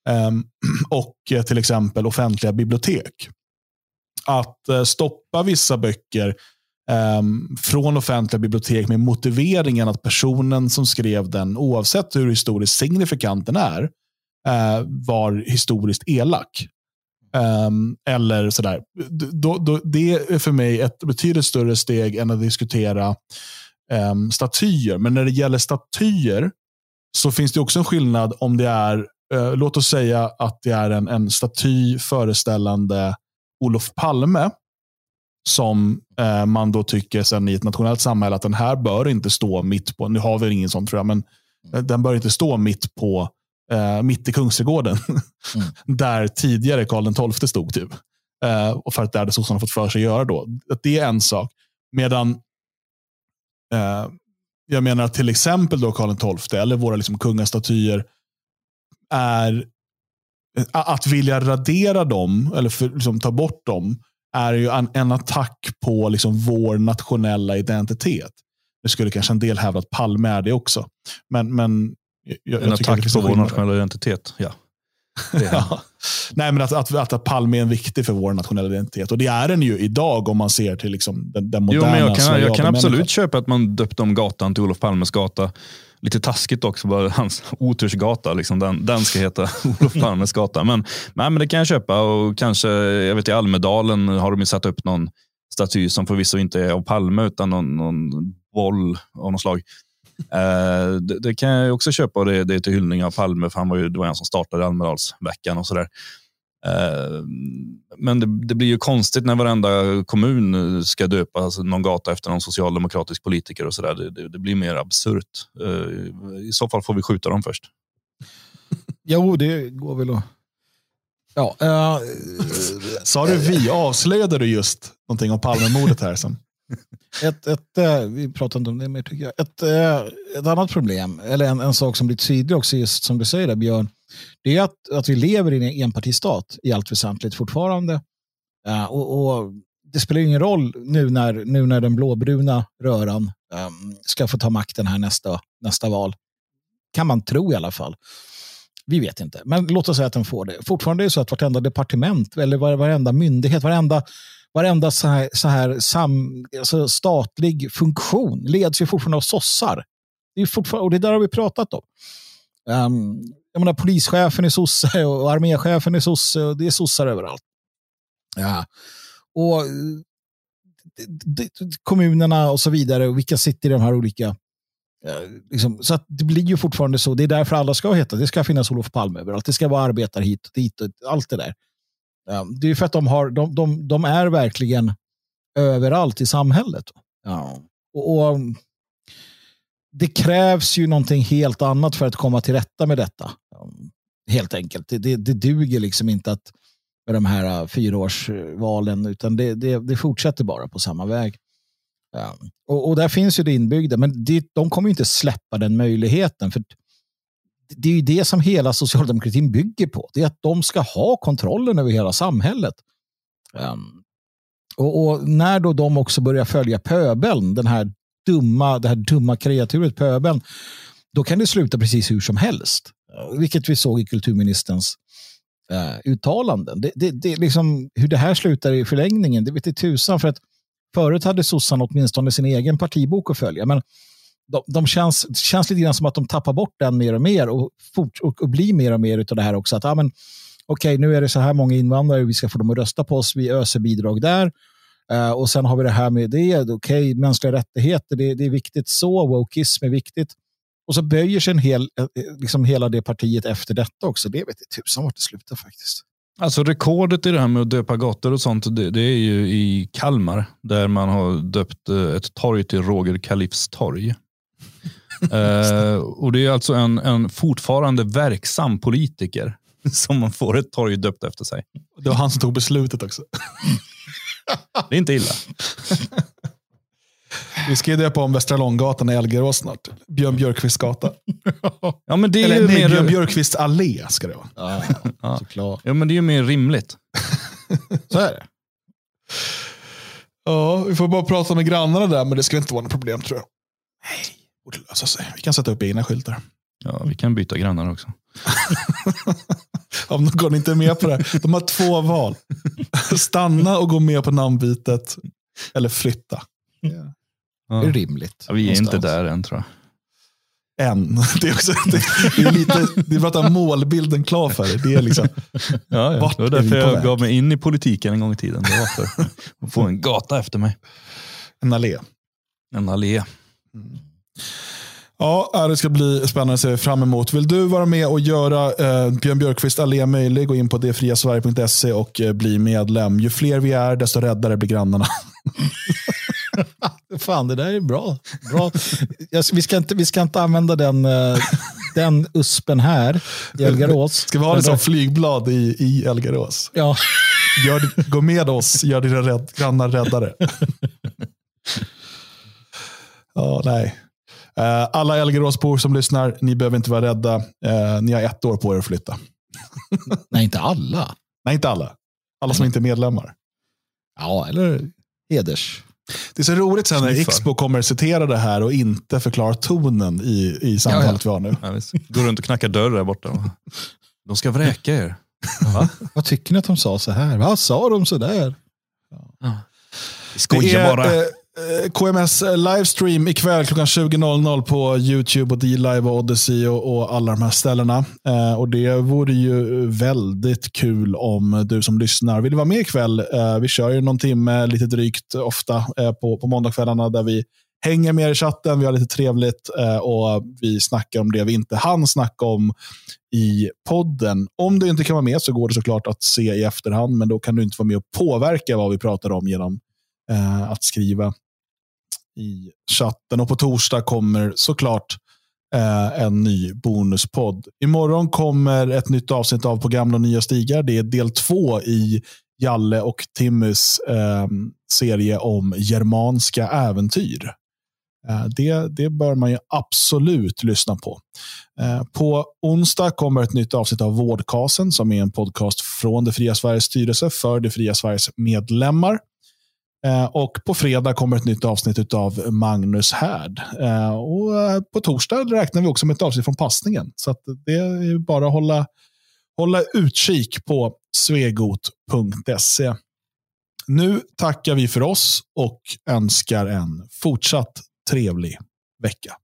um, och eh, till exempel offentliga bibliotek. Att uh, stoppa vissa böcker Ehm, från offentliga bibliotek med motiveringen att personen som skrev den, oavsett hur historiskt signifikant den är, eh, var historiskt elak. Ehm, eller sådär. Det är för mig ett betydligt större steg än att diskutera ehm, statyer. Men när det gäller statyer så finns det också en skillnad om det är, eh, låt oss säga att det är en, en staty föreställande Olof Palme som eh, man då tycker sen i ett nationellt samhälle att den här bör inte stå mitt på, nu har vi ingen sån tror jag, men mm. den bör inte stå mitt på eh, mitt i Kungsträdgården. Mm. där tidigare Karl XII stod. Typ. Eh, och för att det det sossarna fått för sig att göra då. Att det är en sak. Medan eh, jag menar att till exempel då Karl XII eller våra liksom kungastatyer är att vilja radera dem, eller för, liksom, ta bort dem, är ju en, en attack på liksom, vår nationella identitet. Det skulle kanske en del hävda att Palme är det också. Men, men jag, en jag attack på vår nationella identitet, ja. ja. Nej, men att, att, att Palme är viktig för vår nationella identitet. Och det är den ju idag om man ser till liksom den, den moderna jo, men Jag kan, jag kan absolut människa. köpa att man döpte om gatan till Olof Palmes gata. Lite taskigt också, bara hans otursgata. Liksom, den, den ska heta Olof Palmes gata. Men, nej, men det kan jag köpa. Och kanske, jag vet i Almedalen har de ju satt upp någon staty som förvisso inte är av Palme utan någon, någon boll av något slag. Uh, det, det, kan jag också köpa och det, det är till hyllning av Palme, för han var ju det var han som startade Almedalsveckan och sådär. Eh, men det, det, blir ju konstigt när varenda kommun ska döpa alltså någon gata efter någon socialdemokratisk politiker och sådär. Det, det, blir mer absurt. Eh, I så fall får vi skjuta dem först. jo, det går väl att... Ja, uh, Sa du vi? Avslöjade du just någonting om Palmemordet här? Som... Ett, ett, vi pratar inte om det mer tycker jag. Ett, ett annat problem, eller en, en sak som blir tydlig också, just som du säger där Björn, det är att, att vi lever i en enpartistat i allt väsentligt fortfarande. Uh, och, och, det spelar ingen roll nu när, nu när den blåbruna röran um, ska få ta makten här nästa, nästa val. Kan man tro i alla fall. Vi vet inte, men låt oss säga att den får det. Fortfarande är det så att vartenda departement eller varenda myndighet, varenda varenda så här, så här sam, alltså statlig funktion leds ju fortfarande av sossar. Det är fortfarande, och det där har vi pratat om. Um, jag menar, polischefen är sosse och arméchefen är sosse och det är sossar överallt. Ja. Och eh, kommunerna och så vidare och vilka sitter i de här olika eh, Liksom, så att det blir ju fortfarande så. Det är därför alla ska heta. Det ska finnas Olof Palme överallt. Det ska vara arbetare hit och dit och allt det där. Det är för att de, har, de, de, de är verkligen överallt i samhället. Ja. Och, och, mm, Det krävs ju någonting helt annat för att komma till rätta med detta. Helt enkelt. Det, det, det duger liksom inte att med de här äh, fyraårsvalen, utan det, det, det fortsätter bara på samma väg. Ja. Och, och, där finns ju det inbyggda, men det, de kommer inte släppa den möjligheten. För det är ju det som hela socialdemokratin bygger på. Det är att de ska ha kontrollen över hela samhället. Um, och, och, när då de också börjar följa pöbeln, den här dumma, det här dumma kreaturet pöbeln, då kan det sluta precis hur som helst. Vilket vi såg i kulturministerns eh, uttalanden. Det, det, det, liksom, hur det här slutar i förlängningen, det vet tusan. För att förut hade sossarna åtminstone sin egen partibok att följa. Men de, de känns, känns lite grann som att de tappar bort den mer och mer och, fort, och, och blir mer och mer av det här också. Att, ja, men, okej, nu är det så här många invandrare, vi ska få dem att rösta på oss, vi öser bidrag där. Uh, och sen har vi det här med det, okej, okay, mänskliga rättigheter, det, det är viktigt så, wokeism är viktigt. Och så böjer sig en hel, eh, liksom hela det partiet efter detta också. Det vet jag tusan vart det slutar faktiskt. Alltså rekordet i det här med att döpa gator och sånt, det, det är ju i Kalmar, där man har döpt eh, ett torg till Roger Kalifs torg uh, och Det är alltså en, en fortfarande verksam politiker som man får ett torg döpt efter sig. Det var han som tog beslutet också. det är inte illa. Vi ska ju döpa om Västra Långgatan i Elgerås snart. Björn Björkqvists gata. Ja, men det är Eller nej, mer... Björn Björkqvists allé ska det vara. Ja, ja. såklart. Ja, men det är ju mer rimligt. Så är det. Ja, vi får bara prata med grannarna där, men det ska inte vara något problem tror jag. Nej borde lösa sig. Vi kan sätta upp egna skyltar. Ja, vi kan byta grannar också. Om någon inte är med på det. De har två val. Stanna och gå med på namnbytet. Eller flytta. Yeah. Ja. Det är rimligt. Ja, vi är någonstans. inte där än tror jag. Än. Det är, också, det, det är lite, det är bara att målbilden klar för det. Det är liksom, ja, ja. Det var därför jag gav mig in i politiken en gång i tiden. Det var för att få en gata efter mig. En allé. En allé. Mm. Ja, det ska bli spännande att se fram emot. Vill du vara med och göra eh, Björn Björkqvist allé möjlig, gå in på detfriasverige.se och eh, bli medlem. Ju fler vi är, desto räddare blir grannarna. Fan, det där är bra. bra. Vi, ska inte, vi ska inte använda den, eh, den uspen här i Elgarås. Ska vi ha det som flygblad i, i Elgarås? Ja. Gör, gå med oss, gör dina rädd, grannar räddare. Ja, nej. Uh, alla Elgeråsbor som lyssnar, ni behöver inte vara rädda. Uh, ni har ett år på er att flytta. Nej, inte alla. Nej, inte alla. Alla som inte är medlemmar. Ja, eller heders. Det är så roligt sen när. Expo kommer citera det här och inte förklara tonen i, i samtalet vi har nu. Ja, visst. Går runt och knackar dörr där borta. De ska vräka er. Va? Vad tycker ni att de sa så här? Vad sa de så där? Skojar är bara. eh, Eh, KMS eh, livestream ikväll klockan 20.00 på YouTube och D-Live och Odyssey och, och alla de här ställena. Eh, och Det vore ju väldigt kul om du som lyssnar vill vara med ikväll. Eh, vi kör ju någon timme, lite drygt ofta, eh, på, på måndagskvällarna där vi hänger med er i chatten, vi har lite trevligt eh, och vi snackar om det vi inte hann snacka om i podden. Om du inte kan vara med så går det såklart att se i efterhand, men då kan du inte vara med och påverka vad vi pratar om genom eh, att skriva i chatten. Och på torsdag kommer såklart eh, en ny bonuspodd. Imorgon kommer ett nytt avsnitt av På gamla och nya stigar. Det är del två i Jalle och Timmys eh, serie om germanska äventyr. Eh, det, det bör man ju absolut lyssna på. Eh, på onsdag kommer ett nytt avsnitt av Vårdkasen som är en podcast från Det fria Sveriges styrelse för Det fria Sveriges medlemmar. Eh, och på fredag kommer ett nytt avsnitt av Magnus Härd. Eh, och eh, på torsdag räknar vi också med ett avsnitt från passningen. Så att det är bara att hålla, hålla utkik på svegot.se. Nu tackar vi för oss och önskar en fortsatt trevlig vecka.